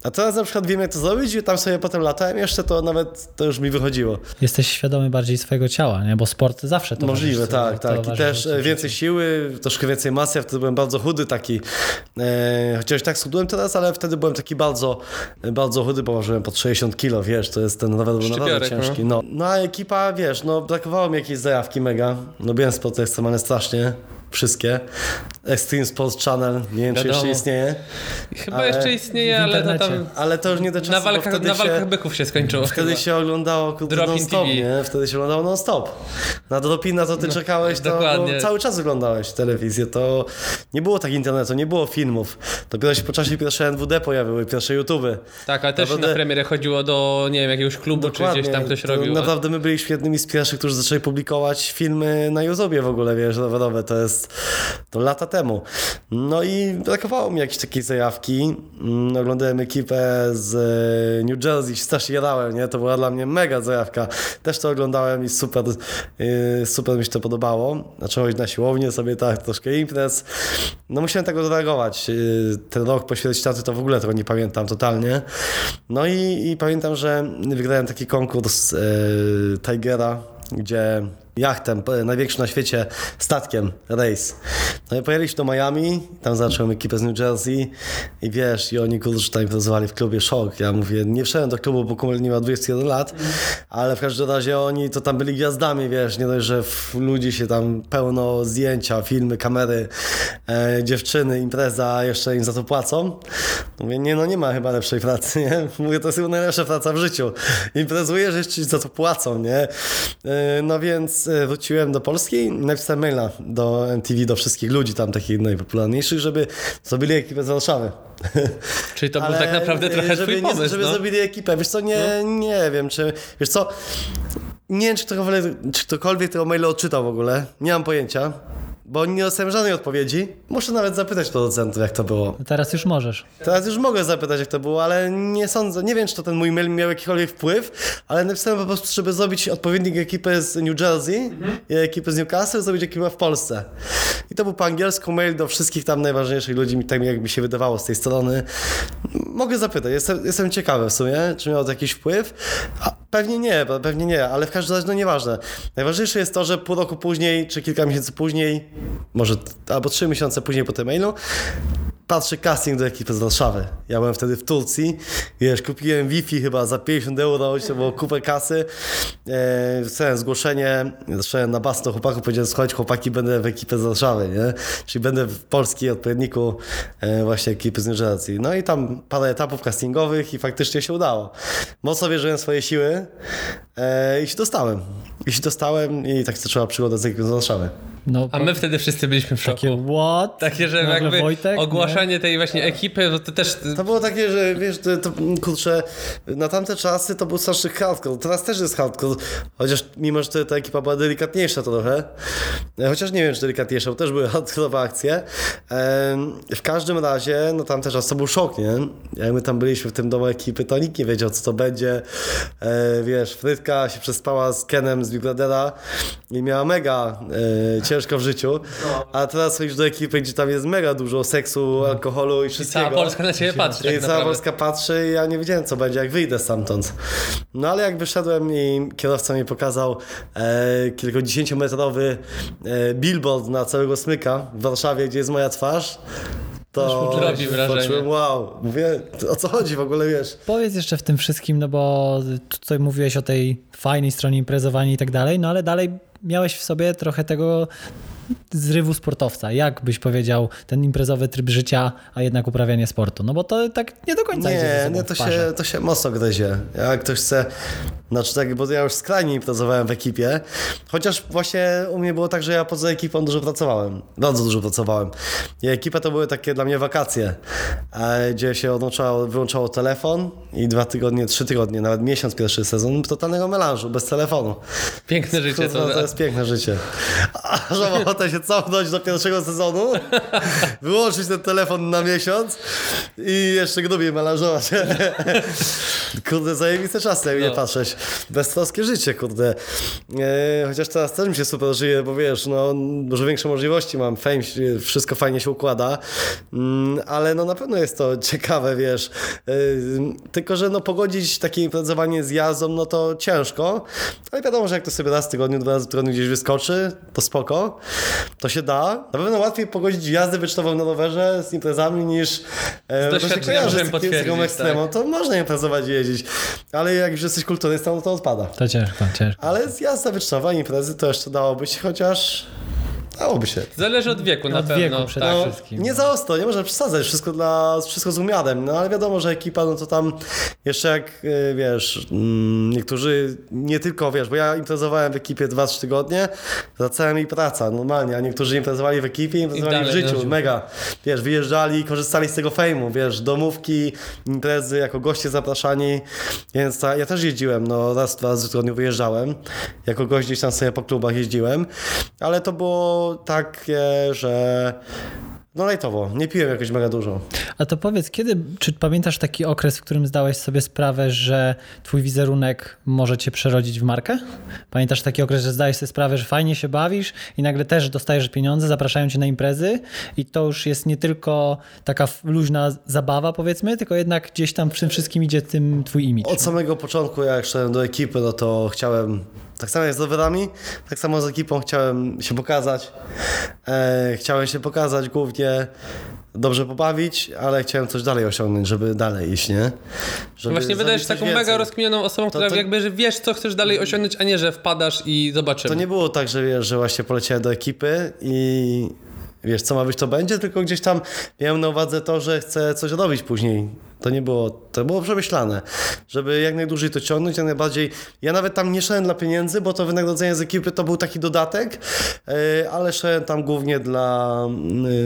a teraz na przykład wiem, jak to zrobić i tam sobie potem latałem jeszcze, to nawet to już mi wychodziło. Jesteś świadomy bardziej swojego ciała, nie? Bo sport zawsze to Możliwe, tak, tak. I też e, więcej siły, troszkę więcej masy. Ja wtedy byłem bardzo chudy taki. E, chociaż tak schudłem teraz, ale wtedy byłem taki bardzo, bardzo chudy, bo ważyłem pod 60 kilo, wiesz, to jest ten był naprawdę no. ciężki. No. no a ekipa, wiesz, no brakowało mi jakiejś zajawki mega. Lubiłem sporty ekstremalne strasznie. да? Wszystkie. Extreme Sports Channel, nie wiem, czy Wiadomo. jeszcze istnieje, Chyba Ale jeszcze istnieje, ale to tam ale to już nie do czasu, na walkach, wtedy na się... walkach byków się skończyło. Wtedy chyba. się oglądało kurde, non-stop, nie? Wtedy się oglądało non-stop. Na Dropina to ty czekałeś, to dokładnie. cały czas oglądałeś telewizję, to nie było tak internetu, nie było filmów. Dopiero się po czasie pierwsze NWD pojawiły, pierwsze YouTuby. Tak, ale też Naprawdę- na premierę chodziło do, nie wiem, jakiegoś klubu, czy gdzieś tam ktoś to robił. Naprawdę my byliśmy jednymi z pierwszych, którzy zaczęli publikować filmy na YouTubie w ogóle, wiesz, rowerowe. To jest to lata temu. No i brakowało mi jakiejś takiej zajawki. Mm, Oglądałem ekipę z e, New Jersey, się strasznie jadałem, nie? To była dla mnie mega zajawka. Też to oglądałem i super, e, super mi się to podobało. Iść na siłownię sobie tak, troszkę imprez. No musiałem tego zareagować. E, Ten rok po taty to w ogóle tego nie pamiętam totalnie. No i, i pamiętam, że wygrałem taki konkurs Tigera, gdzie jachtem, największym na świecie statkiem, race. No i pojechaliśmy do Miami, tam zacząłem ekipę z New Jersey i wiesz, i oni kurczę tam imprezowali w klubie Szok. Ja mówię, nie wszedłem do klubu, bo kumel nie ma 21 lat, ale w każdym razie oni to tam byli gwiazdami, wiesz, nie dość, że ludzi się tam pełno zdjęcia, filmy, kamery, e, dziewczyny, impreza, jeszcze im za to płacą. Mówię, nie no, nie ma chyba lepszej pracy, nie? Mówię, to jest chyba najlepsza praca w życiu. Imprezujesz, jeszcze ci za to płacą, nie? E, No więc e, wróciłem do Polski i napisałem maila do MTV, do wszystkich ludzi tam takich najpopularniejszych, żeby zrobili ekipę z Warszawy. Czyli to był Ale, tak naprawdę e, trochę żeby, twój nie, pomysł, Żeby no. zrobili ekipę. Wiesz co, nie, nie wiem, czy... Wiesz co, nie wiem, czy ktokolwiek, czy ktokolwiek tego maila odczytał w ogóle. Nie mam pojęcia, bo nie dostałem żadnej odpowiedzi. Muszę nawet zapytać producentów, jak to było. Teraz już możesz. Teraz już mogę zapytać, jak to było, ale nie sądzę, nie wiem, czy to ten mój mail miał jakikolwiek wpływ, ale napisałem po prostu, żeby zrobić odpowiednik ekipy z New Jersey i ekipy z Newcastle, zrobić ekipę w Polsce. I to był po angielsku mail do wszystkich tam najważniejszych ludzi, tak jak mi się wydawało z tej strony. Mogę zapytać, jestem, jestem ciekawy w sumie, czy miał to jakiś wpływ. A pewnie nie, pewnie nie, ale w każdym razie no nieważne. Najważniejsze jest to, że pół roku później, czy kilka miesięcy później, może albo trzy miesiące później po tym mailu, patrzę casting do ekipy z Warszawy. Ja byłem wtedy w Turcji, wiesz, kupiłem Wi-Fi chyba za 50 euro, to było kupę kasy. E, wstałem zgłoszenie, zacząłem na bas do powiedziałem, słuchajcie chłopaki, będę w ekipie z Warszawy, nie? Czyli będę w polskiej odpowiedniku e, właśnie ekipy z Jersey. No i tam parę etapów castingowych i faktycznie się udało. Mocno wierzyłem w swoje siły e, i się dostałem. I się dostałem i tak zaczęła przygoda z ekipą z Warszawy. No, A my wtedy wszyscy byliśmy w szoku. takie what? Takie, że Nagle jakby Wojtek, ogłaszanie tej właśnie ekipy, to też... To było takie, że wiesz, to, to kurczę, na tamte czasy to był straszny hardcore. Teraz też jest hardcore, chociaż mimo, że to, ta ekipa była delikatniejsza trochę. E, Chociaż nie wiem, czy delikatniejsza, bo też były hardcore akcje. W każdym razie, no tamte czasy to był szok, nie? Jak my tam byliśmy w tym domu ekipy, to nikt nie wiedział, co to będzie. E, Wiesz, Frytka się przespała z Kenem z Big Brothera i miała mega e, ciężko w życiu. A teraz chodzisz do ekipy, gdzie tam jest mega dużo seksu, alkoholu i I wszystkiego. cała Polska na ciebie patrzy tak I cała naprawdę. Polska patrzy i ja nie wiedziałem, co będzie, jak wyjdę stamtąd. No ale jak wyszedłem i kierowca mi pokazał e, kilkudziesięciometrowy e, billboard na całego smyka w Warszawie, gdzie jest moja twarz, to robi wrażenie. poczułem, wow, mówię, o co chodzi w ogóle, wiesz? Powiedz jeszcze w tym wszystkim, no bo tutaj mówiłeś o tej fajnej stronie imprezowania i tak dalej, no ale dalej miałeś w sobie trochę tego zrywu sportowca. Jak byś powiedział ten imprezowy tryb życia, a jednak uprawianie sportu? No bo to tak nie do końca idzie Nie, sobą nie to, się, to się mocno gryzie. Jak ktoś chce, znaczy tak, bo ja już skrajnie imprezowałem w ekipie, chociaż właśnie u mnie było tak, że ja poza ekipą dużo pracowałem, bardzo dużo pracowałem. I ekipa to były takie dla mnie wakacje, e, gdzie się odłączało, wyłączało telefon i dwa tygodnie, trzy tygodnie, nawet miesiąc pierwszy sezon totalnego melanżu, bez telefonu. Piękne życie Kurwa, to... to jest piękne życie. A że mam ochotę się cofnąć do pierwszego sezonu, wyłączyć ten telefon na miesiąc i jeszcze grubiej melanżować. Kurde, zajebiste czasy, jak No. nie patrzeć. Beztroskie życie, kurde. E, chociaż teraz też mi się super żyje, bo wiesz, no, dużo większe możliwości mam, fame, wszystko fajnie się układa, mm, ale no na pewno jest to ciekawe, wiesz. E, tylko, że no pogodzić takie imprezowanie z jazdą, no to ciężko, ale wiadomo, że jak to sobie raz w tygodniu, dwa razy w tygodniu gdzieś wyskoczy, to spoko, to się da. Na pewno łatwiej pogodzić jazdę wyczynową na rowerze z imprezami niż e, to się doświadczenia kojarzy z takim- z taką potwierdzić, ekstremą, to można imprezować i jeździć, ale jak już jesteś kulturystą, no to odpada. To ciężko, ciężko. Ale z jazda wyczynowa i imprezy to jeszcze dałoby się, chociaż dałoby się. Zależy od wieku na Od pewno. wieku przede tak. wszystkim. Nie za ostro, nie można przesadzać, wszystko, dla, wszystko z umiarem, no ale wiadomo, że ekipa, no to tam jeszcze jak, y, wiesz, mm, niektórzy, nie tylko, wiesz, bo ja imprezowałem w ekipie 2-3 tygodnie, wracałem mi praca, normalnie, a niektórzy imprezowali w ekipie, imprezowali w dalej życiu, dożył. mega, wiesz, wyjeżdżali, korzystali z tego fejmu, wiesz, domówki, imprezy, jako goście zapraszani, więc ta, ja też jeździłem, no raz, dwa razy w tygodniu wyjeżdżałem, jako gość gdzieś tam sobie po klubach jeździłem, ale to było takie, że no lajtowo, nie piłem jakoś mega dużo. A to powiedz, kiedy, czy pamiętasz taki okres, w którym zdałeś sobie sprawę, że twój wizerunek może cię przerodzić w markę? Pamiętasz taki okres, że zdałeś sobie sprawę, że fajnie się bawisz i nagle też dostajesz pieniądze, zapraszają cię na imprezy i to już jest nie tylko taka luźna zabawa, powiedzmy, tylko jednak gdzieś tam w tym wszystkim idzie tym twój imidż. Od samego początku, jak szedłem do ekipy, no to chciałem, tak samo jak z rowerami, tak samo z ekipą chciałem się pokazać. E, chciałem się pokazać głównie, dobrze pobawić, ale chciałem coś dalej osiągnąć, żeby dalej iść, nie? Żeby Właśnie wydajesz taką więcej. mega rozkminioną osobą, która to- jakby że wiesz, co chcesz dalej osiągnąć, a nie, że wpadasz i zobaczymy. To nie było tak, że wiesz, że właśnie poleciałem do ekipy i wiesz, co ma być, to będzie, tylko gdzieś tam miałem na uwadze to, że chcę coś robić później. To nie było, to było przemyślane, żeby jak najdłużej to ciągnąć, jak najbardziej. Ja nawet tam nie szedłem dla pieniędzy, bo to wynagrodzenie z ekipy to był taki dodatek, yy, ale szedłem tam głównie dla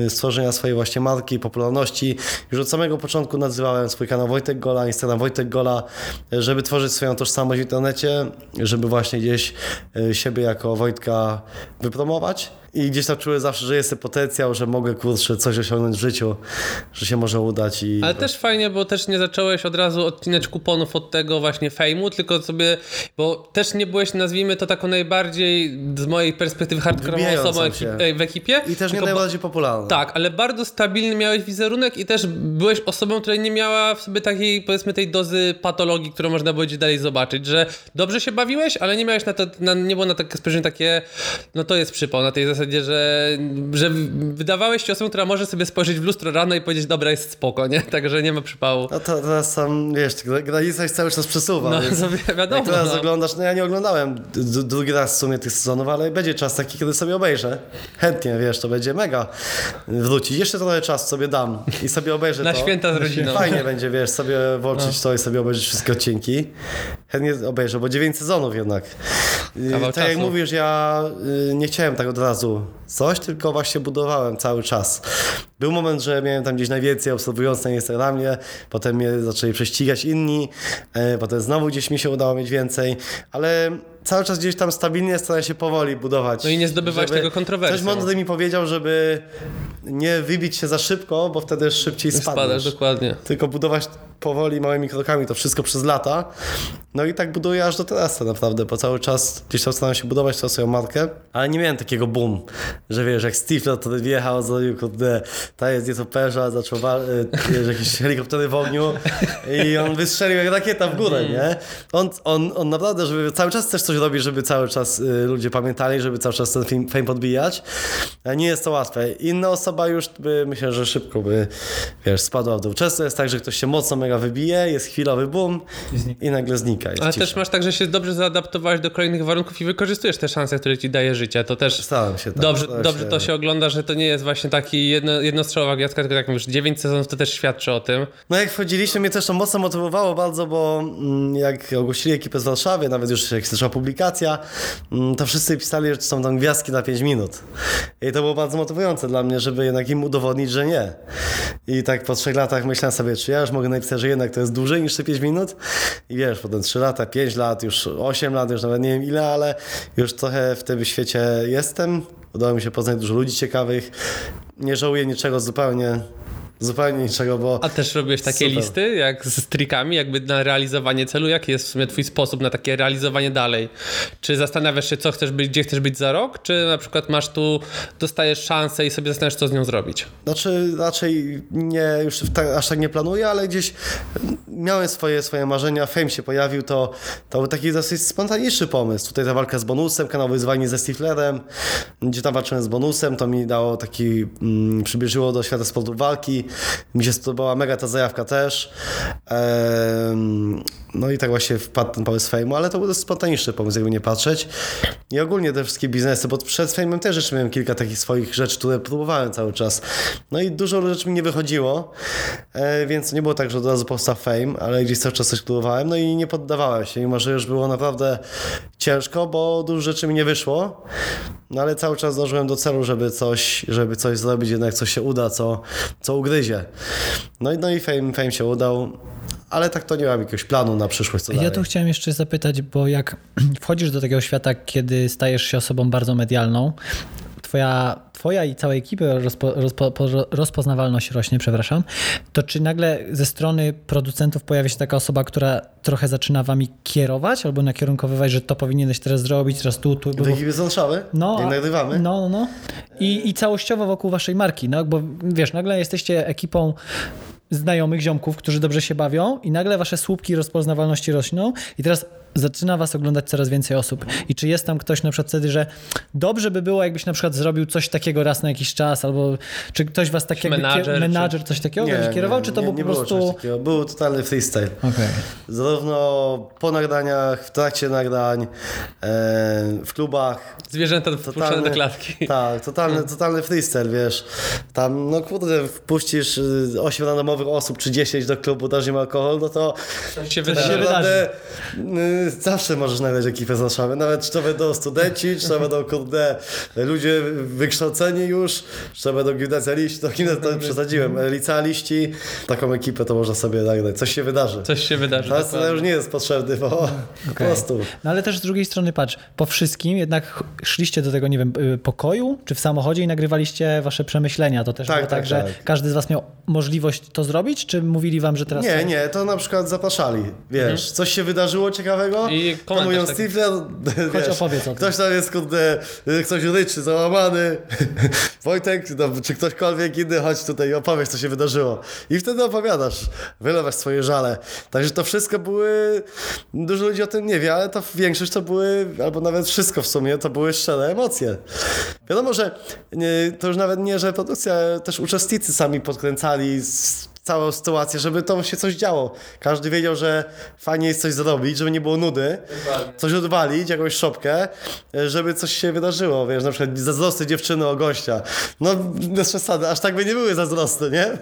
yy, stworzenia swojej właśnie marki, popularności. Już od samego początku nazywałem swój kanał Wojtek Gola, Instagram Wojtek Gola, yy, żeby tworzyć swoją tożsamość w internecie, żeby właśnie gdzieś siebie jako Wojtka wypromować. I gdzieś tam czułem zawsze, że jest ten potencjał, że mogę kurczę coś osiągnąć w życiu, że się może udać i Ale też fajnie, bo bo też nie zacząłeś od razu odcinać kuponów od tego właśnie fejmu, tylko sobie, bo też nie byłeś, nazwijmy to taką najbardziej z mojej perspektywy hardkorową osobą ekip, e, w ekipie. I też nie najbardziej popularny. tak, ale bardzo stabilny miałeś wizerunek i też byłeś osobą, która nie miała w sobie takiej, powiedzmy, tej dozy patologii, którą można było gdzieś dalej zobaczyć, że dobrze się bawiłeś, ale nie miałeś na to, na, nie było na takie spojrzenie takie, no to jest przypał, na tej zasadzie, że, że wydawałeś się osobą, która może sobie spojrzeć w lustro rano i powiedzieć, dobra, jest spoko, nie? Także nie ma przypału. No to teraz sam, wiesz, granica się cały czas przesuwa, No, więc wi- wiadomo, jak teraz no. oglądasz, no ja nie oglądałem drugi raz w sumie tych sezonów, ale będzie czas taki, kiedy sobie obejrzę. Chętnie, wiesz, to będzie mega wrócić. Jeszcze trochę czas sobie dam i sobie obejrzę Na to. święta z rodziną. Fajnie będzie, wiesz, sobie włączyć No. to i sobie obejrzeć wszystkie odcinki. Chętnie obejrzę, bo 9 sezonów jednak. Y, Kawał tak jak czasu. mówisz, ja y, nie chciałem tak od razu coś, tylko właśnie budowałem cały czas. Był moment, że miałem tam gdzieś najwięcej obserwując na Instagramie, potem mnie zaczęli prześcigać inni, e, potem znowu gdzieś mi się udało mieć więcej, ale cały czas gdzieś tam stabilnie starałem się powoli budować. No i nie zdobywać tego kontrowersją. Ktoś mądry mi powiedział, żeby nie wybić się za szybko, bo wtedy szybciej Spadasz, spadniesz. dokładnie. Tylko budować powoli, małymi krokami to wszystko przez lata. No i tak buduję aż do teraz tak naprawdę, bo cały czas gdzieś tam staram się budować tą swoją markę, ale nie miałem takiego boom, że wiesz, jak Stifler to wjechał, zrobił, kurde, ta jest nietoperza, zaczął e, wiesz, jakieś helikoptery w ogniu i on wystrzelił jak rakieta w górę, nie? On, on, on naprawdę, żeby cały czas też coś robi, żeby cały czas y, ludzie pamiętali, żeby cały czas ten film, fame podbijać, nie jest to łatwe. Inna osoba już by, myślę, że szybko by, wiesz, spadła w dół. Często jest tak, że ktoś się mocno mega wybije, jest chwilowy boom i nagle znika. Jest Ale cisza. też masz tak, że się dobrze zaadaptowałeś do kolejnych warunków i wykorzystujesz te szanse, które ci daje życie. To też Starałem się tak. dobrze, dobrze to się ogląda, że to nie jest właśnie taki jedno, jednostrzałowa gwiazdka, tylko jak mówisz, 9 sezonów to też świadczy o tym. No jak wchodziliśmy, mnie też to mocno motywowało bardzo, bo mm, jak ogłosili ekipę z Warszawy, nawet już jak zaczęła publikacja, mm, to wszyscy pisali, że są tam gwiazdki na 5 minut. I to było bardzo motywujące dla mnie, żeby jednak im udowodnić, że nie. I tak po trzech latach myślałem sobie, czy ja już mogę napisać, że jednak to jest dłużej niż te 5 minut. I wiesz, potem 3 lata, 5 lat, już 8 lat, już nawet nie wiem ile, ale już trochę w tym świecie jestem. Udało mi się poznać dużo ludzi ciekawych. Nie żałuję niczego zupełnie. Zupełnie niczego, bo A też robisz takie Super. listy, jak z trikami, jakby na realizowanie celu? Jaki jest w sumie twój sposób na takie realizowanie dalej? Czy zastanawiasz się, co chcesz być, gdzie chcesz być za rok? Czy na przykład masz tu, dostajesz szansę i sobie zastanawiasz, co z nią zrobić? Znaczy, raczej nie, już tak, aż tak nie planuję, ale gdzieś miałem swoje, swoje marzenia, Fame się pojawił, to, to był taki dosyć spontaniczny pomysł. Tutaj ta walka z bonusem, kanał wyzwanie ze Stiflerem, gdzie tam walczyłem z bonusem, to mi dało taki, mm, przybliżyło do świata sportu walki. Mi się spodobała mega ta zajawka też. No i tak właśnie wpadł ten pomysł Fame'u, ale to był dosyć spontaniczny pomysł, jakby nie patrzeć. I ogólnie te wszystkie biznesy, bo przed Fame'em też jeszcze miałem kilka takich swoich rzeczy, które próbowałem cały czas. No i dużo rzeczy mi nie wychodziło, e, więc nie było tak, że od razu powstał Fame, ale gdzieś cały czas coś próbowałem, no i nie poddawałem się, mimo że już było naprawdę ciężko, bo dużo rzeczy mi nie wyszło, no ale cały czas dążyłem do celu, żeby coś, żeby coś zrobić, jednak coś się uda, co, co No i, no i Fame, fame się udał, ale tak to nie mam jakiegoś planu na przyszłość, co Ja dalej. tu chciałem jeszcze zapytać, bo jak wchodzisz do takiego świata, kiedy stajesz się osobą bardzo medialną, twoja, twoja i całej ekipy rozpo, rozpo, po- rozpoznawalność rośnie, przepraszam, to czy nagle ze strony producentów pojawia się taka osoba, która trochę zaczyna wami kierować albo nakierunkowywać, że to powinieneś teraz zrobić, teraz tu, tu, W bo... ekipie z Warszawy? No, a- nagrywamy? No, no, no. I, I całościowo wokół waszej marki, no, bo wiesz, nagle jesteście ekipą znajomych ziomków, którzy dobrze się bawią i nagle wasze słupki rozpoznawalności rosną i teraz zaczyna was oglądać coraz więcej osób. I czy jest tam ktoś na przykład wtedy, że dobrze by było, jakbyś na przykład zrobił coś takiego raz na jakiś czas, albo czy ktoś was tak jakby Menadżer, kier- czy- menadżer coś takiego będzie kierował, czy to nie, był nie po było prostu... czegoś takiego. Był totalny freestyle. Okej. Zarówno po nagraniach, w trakcie nagrań, e, w klubach. Zwierzęta wpuszczane do klatki. Tak, totalny, totalny freestyle, wiesz. Tam, no kurde, wpuścisz y, 8 randomowych osób czy 10 do klubu, dasz im alkohol, no to się to wydarzy. się naprawdę zawsze możesz nagrać ekipę z Warszawy, nawet czy to będą studenci, czy to będą, kurde, ludzie wykształceni już, czy to będą gimnazjaliści, to to przesadziłem, licealiści, taką ekipę to można sobie nagrać, coś się wydarzy. Coś się wydarzy. Ale dokładnie. już nie jest potrzebny, bo po Okej. prostu. No ale też z drugiej strony patrz, po wszystkim jednak szliście do tego, nie wiem, y, pokoju czy w samochodzie i nagrywaliście wasze przemyślenia. To też Tak, było tak, tak, że tak. każdy z was miał możliwość to zrobić, czy mówili wam, że teraz... Nie, nie, to na przykład zapraszali, wiesz, coś się wydarzyło ciekawego, Mhm. I mówią taki. Stifler, Chodź wiesz, opowiedz o tym. ktoś tam jest, kurde, y, ktoś ryczy, załamany, Wojtek, no, czy ktośkolwiek inny, chodź tutaj opowiedz, co się wydarzyło. I wtedy opowiadasz, wylewasz swoje żale. Także to wszystko były, dużo ludzi o tym nie wie, ale to większość to były, albo nawet wszystko w sumie, to były szczere emocje. Wiadomo, że nie, to już nawet nie, że produkcja, też uczestnicy sami podkręcali s- całą sytuację, żeby to się coś działo. Każdy wiedział, że fajnie jest coś zrobić, żeby nie było nudy, coś odwalić, jakąś szopkę, e, żeby coś się wydarzyło, wiesz, na przykład zazdrosny dziewczyny o gościa. No, bez przesady, aż tak by nie były zazdrosne, nie?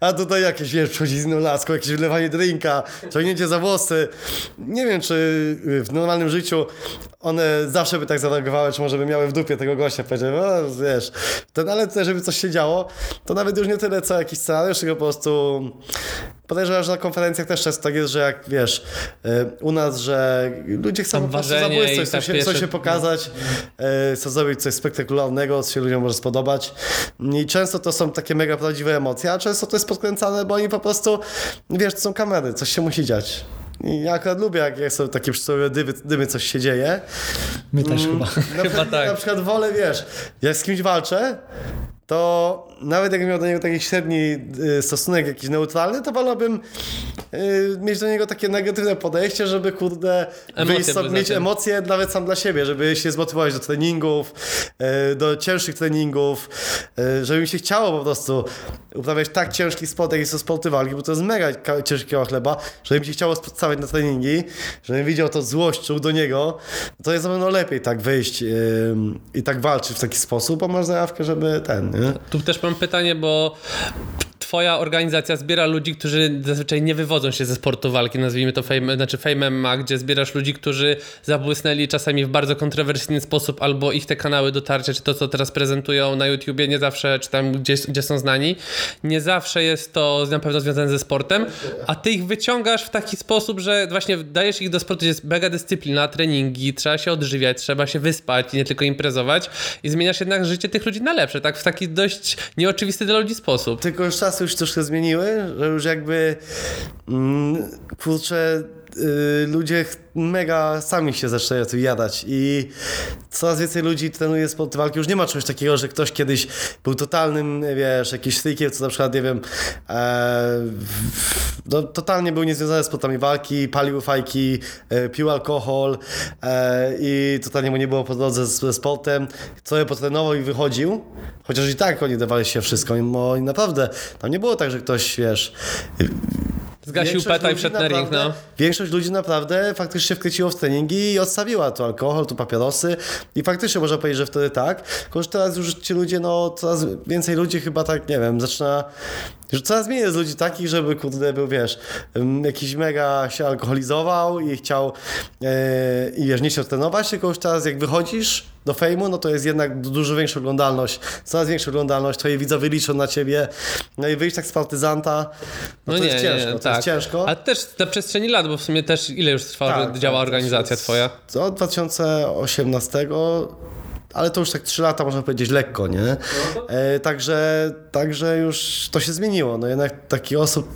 A tutaj jakieś, wiesz, przychodzi z inną laską, jakieś wylewanie drinka, ciągnięcie za włosy. Nie wiem, czy y, w normalnym życiu one zawsze by tak zareagowały, czy może by miały w dupie tego gościa, powiedział, no wiesz, ten, ale żeby coś się działo, to nawet już nie tyle co jakiś scenariusz, tylko po prostu podejrzewam, że na konferencjach też często tak jest, że jak wiesz, y, u nas, że ludzie chcą po prostu zabłysnąć, i chcą tak się, chcą się pokazać, y, chcą zrobić coś spektakularnego, co się ludziom może spodobać i często to są takie mega prawdziwe emocje, a często to jest podkręcane, bo oni po prostu, wiesz, to są kamery, coś się musi dziać. I ja akurat lubię, jak jak są takie przysłowiowe dymy, dymy, coś się dzieje. My też chyba. Na przykład, tak. na przykład wolę, wiesz, jak z kimś walczę, to nawet jakbym miał do niego taki średni y, stosunek, jakiś neutralny, to wolałbym y, mieć do niego takie negatywne podejście, żeby kurde wyjść sobie, mieć emocje nawet sam dla siebie, żeby się zmotywować do treningów, y, do cięższych treningów, żeby mi się chciało po prostu uprawiać tak ciężki sport, jak jest to sporty walki, bo to jest mega ciężkiego chleba, żeby mi się chciało stawiać na treningi, żebym widział to złość, czuł do niego, to jest na pewno lepiej tak wyjść i tak walczyć w taki sposób, bo masz zajawkę, żeby ten, nie? Tu też mam pytanie, bo twoja organizacja zbiera ludzi, którzy zazwyczaj nie wywodzą się ze sportu walki, nazwijmy to fame, znaczy Fame MMA, gdzie zbierasz ludzi, którzy zabłysnęli czasami w bardzo kontrowersyjny sposób, albo ich te kanały dotarcia, czy to, co teraz prezentują na YouTubie, nie zawsze, czy tam gdzieś, gdzie są znani, nie zawsze jest to na pewno związane ze sportem, a ty ich wyciągasz w taki sposób, że właśnie dajesz ich do sportu, gdzie jest mega dyscyplina, treningi, trzeba się odżywiać, trzeba się wyspać nie tylko imprezować i zmieniasz jednak życie tych ludzi na lepsze, tak w taki dość nieoczywisty dla ludzi sposób. Tylko już czasy już troszkę zmieniły, że już jakby mm, kurczę y, ludzie mega sami się zaczynają tu jadać i coraz więcej ludzi trenuje sport walki. Już nie ma czegoś takiego, że ktoś kiedyś był totalnym, wiesz, jakiś freakiem, co na przykład, nie wiem, e, no, totalnie był niezwiązany z sportami walki, palił fajki, e, pił alkohol e, i totalnie mu nie było po drodze ze sportem. Trochę potrenował i wychodził, chociaż i tak oni dawali się wszystko, oni naprawdę, tam nie było tak, że ktoś, wiesz, Zgasił peta i wszedł na ring, no. Większość ludzi naprawdę faktycznie się wkręciło w treningi i odstawiła tu alkohol, tu papierosy i faktycznie można powiedzieć, że wtedy tak. Tylko, że teraz już ci ludzie, no coraz więcej ludzi chyba tak, nie wiem, zaczyna że coraz mniej jest ludzi takich, żeby kurde był, wiesz, em, jakiś mega się alkoholizował i chciał e, i wiesz, nie chciał trenować, tylko już teraz jak wychodzisz do fejmu, no to jest jednak du- dużo większa oglądalność, coraz większa oglądalność, twoje widzowie liczą na ciebie, no i wyjść tak z partyzanta, no, to jest ciężko, to jest ciężko. A też na przestrzeni lat, bo w sumie też ile już trwa, Tak, że działa tak, organizacja twoja? Od 2018, ale to już tak 3 lata można powiedzieć lekko, nie? E, także, także już to się zmieniło. No jednak takich osób,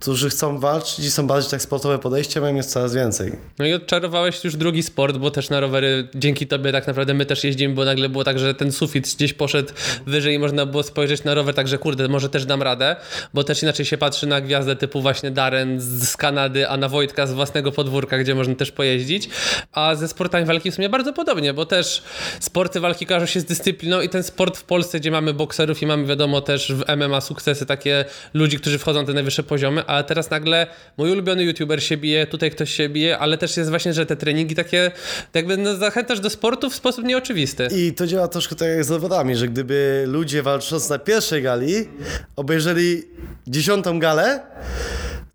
którzy chcą walczyć i są bardziej tak sportowe podejście, mają jest coraz więcej. No i odczarowałeś już drugi sport, bo też na rowery dzięki tobie tak naprawdę my też jeździmy, bo nagle było tak, że ten sufit gdzieś poszedł wyżej i można było spojrzeć na rower, także kurde, może też dam radę, bo też inaczej się patrzy na gwiazdę typu właśnie Darren z, z Kanady, a na Wojtka z własnego podwórka, gdzie można też pojeździć, a ze sportami walki w sumie bardzo podobnie, bo też sporty walki kojarzą się z dyscypliną i ten sport w Polsce, gdzie mamy bokserów i mamy wiadomo też w MMA sukcesy takie ludzi, którzy wchodzą na te najwyższe poziomy, ale teraz nagle mój ulubiony youtuber się bije, tutaj ktoś się bije, ale też jest właśnie, że te treningi takie jakby no, zachęcasz do sportu w sposób nieoczywisty. I to działa troszkę tak jak z zawodami, że gdyby ludzie walcząc na pierwszej gali obejrzeli dziesiątą galę,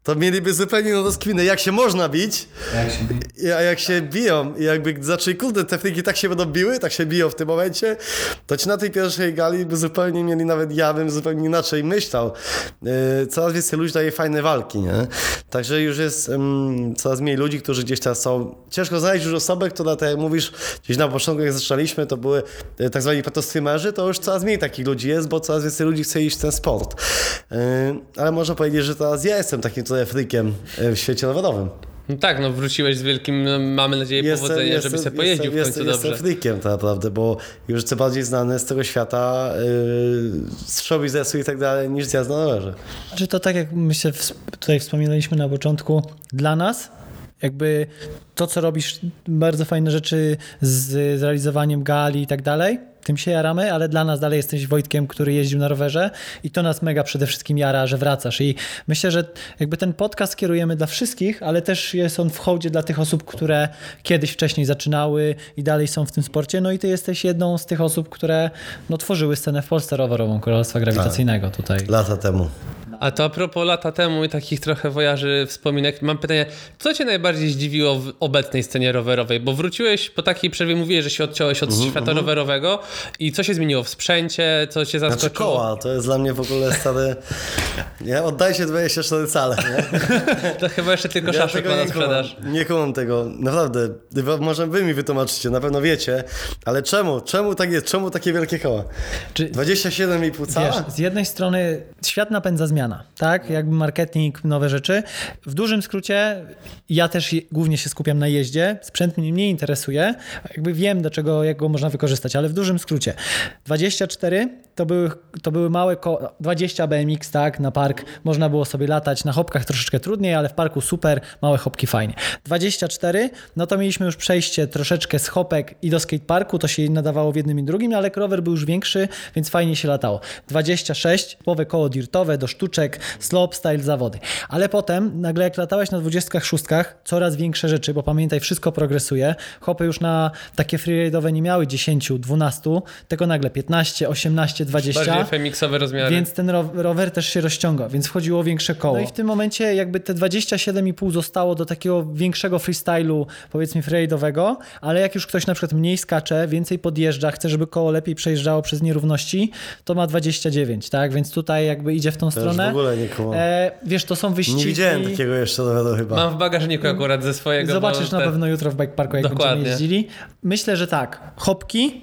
to mieliby zupełnie no rozkminę, jak się można bić, a jak się biją. I jakby zaczęli, kurde, te friki tak się będą biły, tak się biją w tym momencie, to ci na tej pierwszej gali by zupełnie mieli, nawet ja bym zupełnie inaczej myślał. Yy, coraz więcej ludzi daje fajne walki, nie? Także już jest ym, coraz mniej ludzi, którzy gdzieś tam są. Ciężko znaleźć już osobę, która, tak jak mówisz, gdzieś na początku, jak zaczynaliśmy, to były y, tak zwani petostreamerzy, to już coraz mniej takich ludzi jest, bo coraz więcej ludzi chce iść w ten sport. Yy, ale można powiedzieć, że teraz ja jestem takim trochę freakiem y, w świecie rowerowym. No tak, no wróciłeś z wielkim, no, mamy nadzieję, powodzeniem, żeby sobie pojeździł w końcu jestem, dobrze. Jestem freakiem tak naprawdę, bo już co bardziej znany z tego świata yy, z show biznesu i tak dalej niż zjazd na rowerze. Czy to tak jak myślę, tutaj wspominaliśmy na początku, dla nas jakby to, co robisz, bardzo fajne rzeczy z zrealizowaniem gali i tak dalej, tym się jaramy, ale dla nas dalej jesteś Wojtkiem, który jeździł na rowerze i to nas mega przede wszystkim jara, że wracasz i myślę, że jakby ten podcast kierujemy dla wszystkich, ale też jest on w hołdzie dla tych osób, które kiedyś wcześniej zaczynały i dalej są w tym sporcie, no i ty jesteś jedną z tych osób, które no, tworzyły scenę w Polsce rowerową Królestwa Grawitacyjnego tutaj. Lata temu. A to a propos lata temu i takich trochę wojaży wspominek, mam pytanie, co cię najbardziej zdziwiło w obecnej scenie rowerowej? Bo wróciłeś po takiej przerwie, mówiłeś, że się odciąłeś od świata rowerowego i co się zmieniło w sprzęcie, co cię zaskoczyło? Znaczy koła, to jest dla mnie w ogóle stary... Nie, oddajcie 24 cale, nie? To chyba jeszcze tylko Ja ma na sprzedaż. Nie kumam tego, naprawdę. Może wy mi wytłumaczycie, na pewno wiecie, ale czemu? Czemu tak jest? Czemu takie wielkie koła? Czy, 27,5 cala? Wiesz, z jednej strony świat napędza zmiana, tak? Jakby marketing, nowe rzeczy. W dużym skrócie ja też głównie się skupiam na jeździe. Sprzęt mnie mniej interesuje. Jakby wiem, do czego, jak go można wykorzystać, ale w dużym skrócie. 24 to były, to były małe koła, 20 BMX, tak? Na park można było sobie latać. Na hopkach troszeczkę trudniej, ale w parku super, małe hopki fajnie. 24, no to mieliśmy już przejście troszeczkę z hopek i do skateparku, to się nadawało w jednym i drugim, ale rower był już większy, więc fajnie się latało. 26, połowe koło dirtowe do sztuczek, slopestyle, zawody. Ale potem, nagle jak latałeś na 26, coraz większe rzeczy, bo pamiętaj, wszystko progresuje. Hopy już na takie freeride'owe nie miały 10, 12, tylko nagle 15, 18, 20. Bardziej FMX-owe rozmiary. Więc ten ro- rower też się rozciąga, więc wchodziło większe koło. No i w tym momencie jakby te 27,5 zostało do takiego większego freestylu, powiedzmy freeride'owego, ale jak już ktoś na przykład mniej skacze, więcej podjeżdża, chce, żeby koło lepiej przejeżdżało przez nierówności, to ma 29, tak? Więc tutaj jakby idzie w tą już stronę. w ogóle nie kumam. E, wiesz, to są wyścigi. Nie widziałem takiego jeszcze roweru chyba. Mam w bagażniku akurat ze swojego. Zobaczysz bo na te- pewno jutro w Bike Parku, jak Dokładnie. będziemy jeździli. Myślę, że tak. Hopki,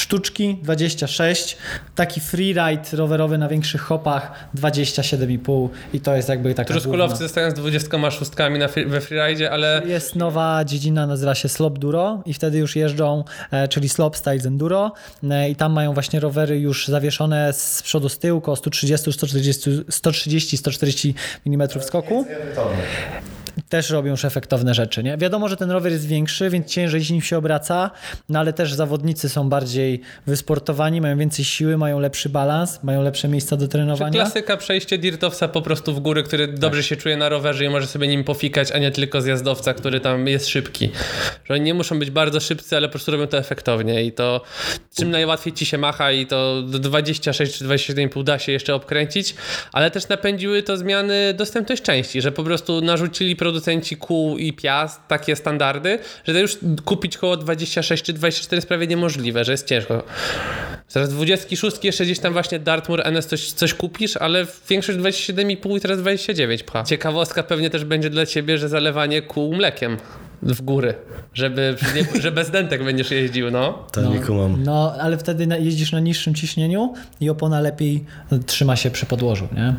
sztuczki 26, taki freeride rowerowy na większych hopach 27,5 i to jest jakby taka Truskulowcy główna. zostają z 26 na free, we freeride, ale Jest nowa dziedzina, nazywa się Slop Duro i wtedy już jeżdżą, e, czyli Slop Style z Enduro e, i tam mają właśnie rowery już zawieszone z przodu, z tyłu, około 130, 140, 130, 140 mm skoku. Też robią już efektowne rzeczy. Nie? Wiadomo, że ten rower jest większy, więc ciężej z nim się obraca, no ale też zawodnicy są bardziej wysportowani, mają więcej siły, mają lepszy balans, mają lepsze miejsca do trenowania. klasyka przejście dirtowca po prostu w góry, który dobrze się czuje na rowerze i może sobie nim pofikać, a nie tylko zjazdowca, który tam jest szybki. Że oni nie muszą być bardzo szybcy, ale po prostu robią to efektownie i to czym najłatwiej ci się macha i to do 26 czy 27,5 da się jeszcze obkręcić, ale też napędziły to zmiany dostępność części, że po prostu narzucili producenci kół i piast takie standardy, że to już kupić koło 26 czy 24 jest prawie niemożliwe, że jest ciężko. Zaraz 26 jeszcze gdzieś tam właśnie Dartmoor NS coś, coś kupisz, ale większość 27,5 i teraz 29 pcha. Ciekawostka pewnie też będzie dla ciebie, że zalewanie kół mlekiem w góry, żeby, że bez dentek będziesz jeździł, no. To nie kumam. No, ale wtedy jeździsz na niższym ciśnieniu i opona lepiej trzyma się przy podłożu, nie?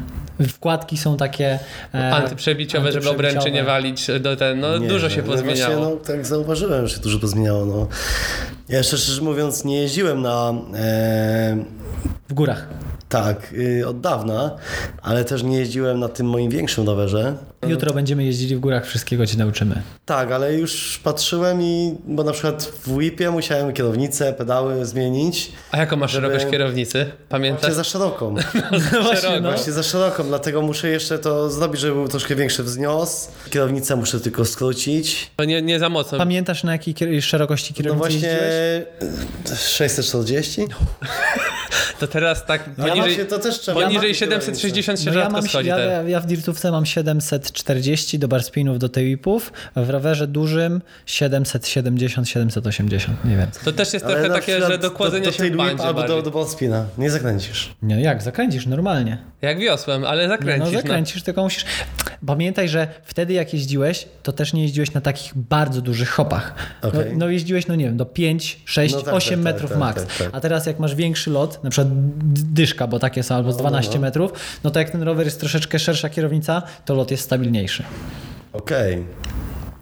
Wkładki są takie... e, Antyprzebiciowe, żeby obręczy nie walić do ten, no Nie, dużo się no pozmieniało. Właśnie, no, tak zauważyłem, że się dużo pozmieniało. No. Ja jeszcze szczerze mówiąc nie jeździłem na... E, W górach. tak, y, od dawna, ale też nie jeździłem na tym moim większym rowerze. Jutro będziemy jeździli w górach, wszystkiego cię nauczymy. Tak, ale już patrzyłem i, bo na przykład w Whipie musiałem kierownicę, pedały zmienić. A jaką masz Żeby- szerokość kierownicy? Pamiętasz? Właśnie za szeroką. Szeroko. Właśnie za szeroką, dlatego muszę jeszcze to zrobić, żeby był troszkę większy wznios. Kierownicę muszę tylko skrócić. To nie, nie za mocno. Pamiętasz na jakiej kier- szerokości No kierownicy właśnie jeździłeś? 640? To teraz tak No ja poniżej, właśnie to też trzeba. poniżej Ja mam 760 się No ja, rzadko mam, schodzi. ja, ja, ja w dirtówce mam 740 do barspinów do tyłipów, w rowerze dużym 770-780 mniej więcej. To też jest Ale trochę takie, że dokładzenie do, do się w bandzie Albo do, do Ballspina. Nie zakręcisz. Nie, jak, zakręcisz normalnie. Jak wiosłem, ale No zakręcisz. no. zakręcisz, tylko musisz... Pamiętaj, że wtedy jak jeździłeś, to też nie jeździłeś na takich bardzo dużych hopach. No, Okej. no jeździłeś, no nie wiem, do 5, 6, No tak, 8 tak, tak, metrów tak, max. tak, tak. A teraz jak masz większy lot, na przykład dyszka, bo takie są, albo z 12 metrów, no to jak ten rower jest troszeczkę szersza kierownica, to lot jest stabilniejszy. Okej.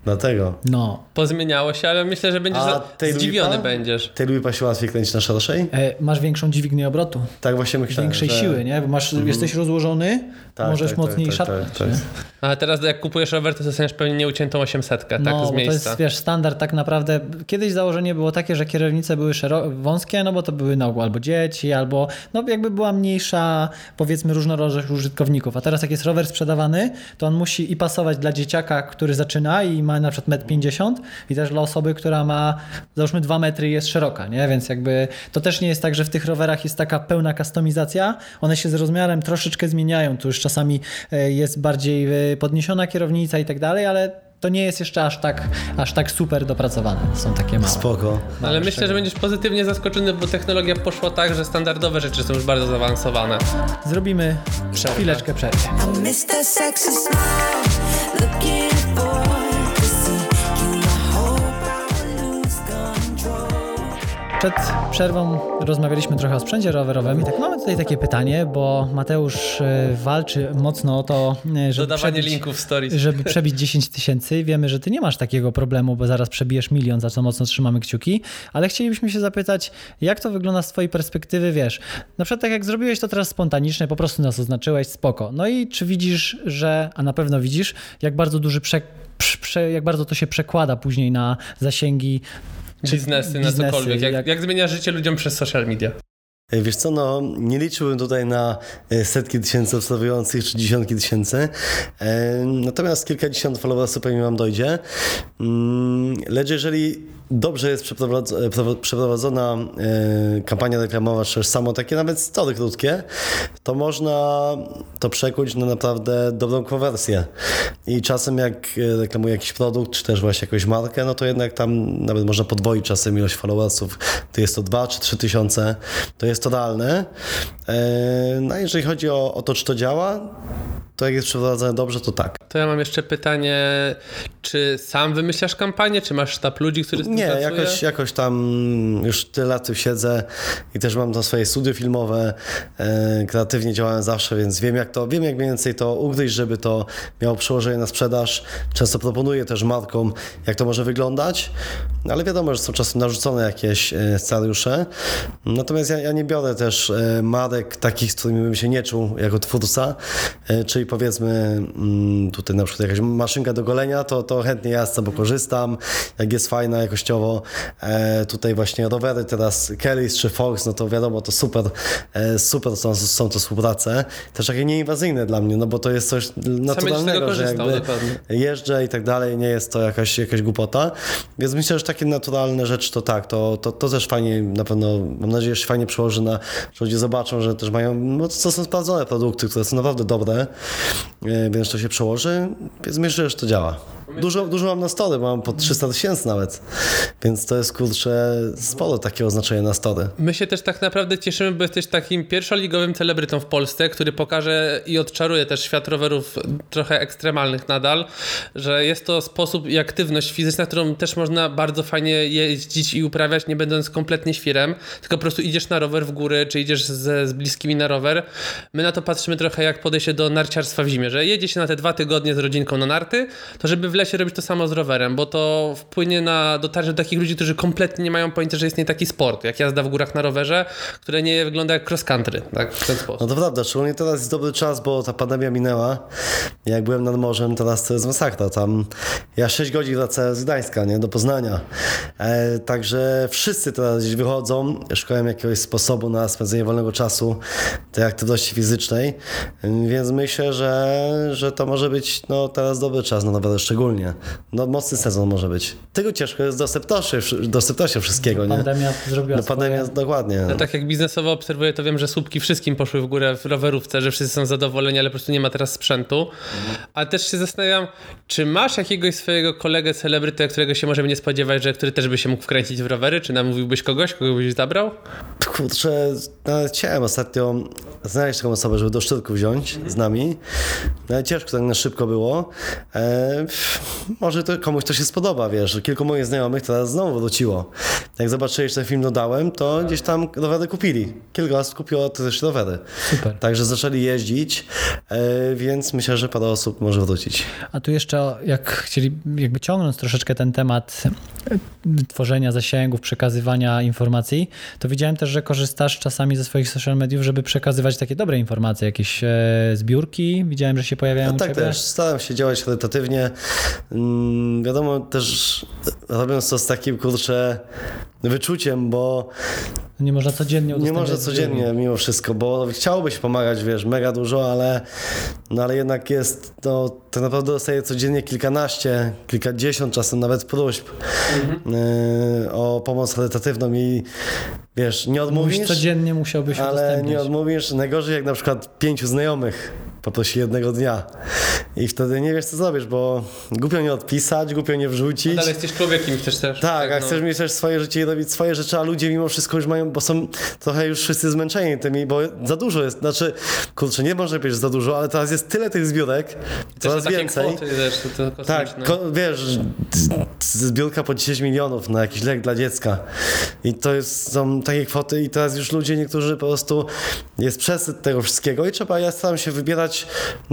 Dlatego. No. Pozmieniało się, ale myślę, że będziesz za... zdziwiony Louis będziesz. Tej Louis się łatwiej kręcić na szerszej? E, masz większą dźwignię obrotu, Tak właśnie myślałem, większej że... siły, nie? Bo masz, jesteś rozłożony, Tak, możesz tak, mocniej tak, tak, szarpnąć. tak, nie? tak. A teraz jak kupujesz rower, to dostaniesz pewnie nieuciętą 800, tak No, z bo to miejsca. jest, wiesz, standard tak naprawdę. Kiedyś założenie było takie, że kierownice były wąskie, no bo to były na ogół albo dzieci, albo no jakby była mniejsza, powiedzmy, różnorodność użytkowników. A teraz jak jest rower sprzedawany, to on musi i pasować dla dzieciaka, który zaczyna i ma na przykład 1,50 m i też dla osoby, która ma załóżmy 2 metry i jest szeroka, nie? Więc jakby to też nie jest tak, że w tych rowerach jest taka pełna kustomizacja. One się z rozmiarem troszeczkę zmieniają. Tu już czasami e, jest bardziej e, podniesiona kierownica i tak dalej, ale to nie jest jeszcze aż tak, aż tak super dopracowane. Są takie małe. Spoko. Ale myślę, że będziesz pozytywnie zaskoczony, bo technologia poszła tak, że standardowe rzeczy są już bardzo zaawansowane. Zrobimy chwileczkę przerwy. Przed przerwą rozmawialiśmy trochę o sprzęcie rowerowym i tak mamy tutaj takie pytanie, bo Mateusz e, walczy mocno o to, e, żeby Dodawanie przebić, linków stories. żeby przebić 10 tysięcy. Wiemy, że ty nie masz takiego problemu, bo zaraz przebijesz milion, za co mocno trzymamy kciuki, ale chcielibyśmy się zapytać, jak to wygląda z twojej perspektywy, wiesz, na przykład tak jak zrobiłeś to teraz spontanicznie, po prostu nas oznaczyłeś, spoko. No i czy widzisz, że, a na pewno widzisz, jak bardzo duży prze, prze, jak bardzo to się przekłada później na zasięgi Biznesy, na biznesy, cokolwiek. Jak, jak- jak zmienia życie ludziom przez social media. E, Wiesz co, no nie liczyłbym tutaj na e, setki tysięcy obserwujących czy dziesiątki tysięcy, E, natomiast kilkadziesiąt followersów pewnie wam dojdzie. Mm, Lecz jeżeli dobrze jest e, pro- przeprowadzona e, kampania reklamowa, czy samo takie nawet story krótkie, to można to przekuć na naprawdę dobrą konwersję. I czasem jak e, reklamuję jakiś produkt, czy też właśnie jakąś markę, no to jednak tam nawet można podwoić czasem ilość followersów. To jest to 2 czy 3 tysiące. To jest to realne. No jeżeli chodzi o, o to, czy to działa, to jak jest przeprowadzone dobrze, to tak. To ja mam jeszcze pytanie, czy sam wymyślasz kampanię, czy masz sztab ludzi, który z tym Nie, pracuje? jakoś, jakoś tam już tyle lat tu siedzę i też mam to swoje studio filmowe, e, kreatywnie działałem zawsze, więc wiem jak to, wiem jak mniej więcej to ugryźć, żeby to miało przełożenie na sprzedaż. Często proponuję też markom, jak to może wyglądać, ale wiadomo, że są czasem narzucone jakieś e, scenariusze. Natomiast ja, ja nie biorę też e, marek takich, z którymi bym się nie czuł jako twórca, czyli powiedzmy mm, tutaj na przykład jakaś maszynka do golenia, to, to chętnie ja z tego korzystam, jak jest fajna jakościowo. E, tutaj właśnie rowery teraz Kellys czy Fox, no to wiadomo, to super, e, super są, są to współprace. Też takie nieinwazyjne dla mnie, no bo to jest coś naturalnego, że jakby dokładnie. jeżdżę i tak dalej, nie jest to jakaś, jakaś głupota. Więc myślę, że takie naturalne rzeczy to tak, to, to, to też fajnie, na pewno, mam nadzieję, że się fajnie przełoży na, że ludzie zobaczą, że też mają, no to są sprawdzone produkty, które są naprawdę dobre, więc to się przełoży, więc myślę, że to działa. Dużo, dużo mam na story, mam po 300 tysięcy nawet, więc to jest kurczę sporo takiego znaczenia na story. My się też tak naprawdę cieszymy, bo jesteś takim pierwszoligowym celebrytą w Polsce, który pokaże i odczaruje też świat rowerów trochę ekstremalnych nadal, że jest to sposób i aktywność fizyczna, którą też można bardzo fajnie jeździć i uprawiać, nie będąc kompletnie świrem, tylko po prostu idziesz na rower w góry, czy idziesz ze, z bliskimi na rower. My na to patrzymy trochę jak podejście do narciarstwa w zimie, że jedzie się na te dwa tygodnie z rodzinką na narty, to żeby w lesie robić to samo z rowerem, bo to wpłynie na dotarcie do takich ludzi, którzy kompletnie nie mają pojęcia, że istnieje taki sport, jak jazda w górach na rowerze, które nie wygląda jak cross country, tak, w ten sposób. No to prawda, szczególnie teraz jest dobry czas, bo ta pandemia minęła. Jak byłem nad morzem, teraz to jest masakra. Tam ja 6 godzin wracałem z Gdańska, nie, do Poznania. E, także wszyscy teraz gdzieś wychodzą, szukają jakiegoś sposobu na spędzenie wolnego czasu, tej aktywności fizycznej, więc myślę, że, że to może być no, teraz dobry czas na rowery szczególnie. Szczególnie. No mocny sezon może być. Tego ciężko jest dostępności, dostępności wszystkiego, nie? Pandemia zrobiła No pandemia, swoje. dokładnie. Ja tak jak biznesowo obserwuję, to wiem, że słupki wszystkim poszły w górę w rowerówce, że wszyscy są zadowoleni, ale po prostu nie ma teraz sprzętu. Ale też się zastanawiam, czy masz jakiegoś swojego kolegę celebrytę, którego się możemy nie spodziewać, że który też by się mógł wkręcić w rowery? Czy namówiłbyś kogoś, kogo byś zabrał? Kurczę, nawet chciałem ostatnio znaleźć taką osobę, żeby do szczytku wziąć z nami. No, ciężko tak na szybko było. E, może to komuś to się spodoba, wiesz. Kilku moich znajomych teraz znowu wróciło. Jak zobaczyli, że ten film dodałem, to gdzieś tam rowery kupili. Kilka osób kupiło też rowery. Super. Także zaczęli jeździć, e, więc myślę, że parę osób może wrócić. A tu jeszcze, jak chcieli, jakby ciągnąc troszeczkę ten temat e, tworzenia zasięgów, przekazywania informacji, to widziałem też, że korzystasz czasami ze swoich social mediów, żeby przekazywać takie dobre informacje, jakieś e, zbiórki. Widziałem, że się pojawiają No tak też, staram się działać charytatywnie. Mm, wiadomo też robiąc to z takim, kurczę, wyczuciem, bo Nie można codziennie nie można codziennie mimo wszystko, bo chciałoby się pomagać, wiesz, mega dużo, ale, no ale jednak jest, no tak naprawdę dostaję codziennie kilkanaście, kilkadziesiąt czasem nawet próśb y, o pomoc charytatywną i wiesz, nie Mówisz, odmówisz, codziennie musiałbyś ale nie odmówisz. Najgorzej jak na przykład pięciu znajomych poprosi jednego dnia i wtedy nie wiesz co zrobisz, bo głupio nie odpisać, głupio nie wrzucić. Ale jesteś człowiekiem chcesz też. Tak, a no. chcesz mieć też swoje życie i robić swoje rzeczy, a ludzie mimo wszystko już mają, bo są trochę już wszyscy zmęczeni tymi, bo za dużo jest, znaczy, kurczę, nie może być za dużo, ale teraz jest tyle tych zbiórek, coraz takie więcej. Kwoty, wiesz, to, to Tak, wiesz, zbiórka po 10 milionów na jakiś lek dla dziecka. I to jest, są takie kwoty i teraz już ludzie, niektórzy po prostu jest przesyt tego wszystkiego i trzeba, ja staram się wybierać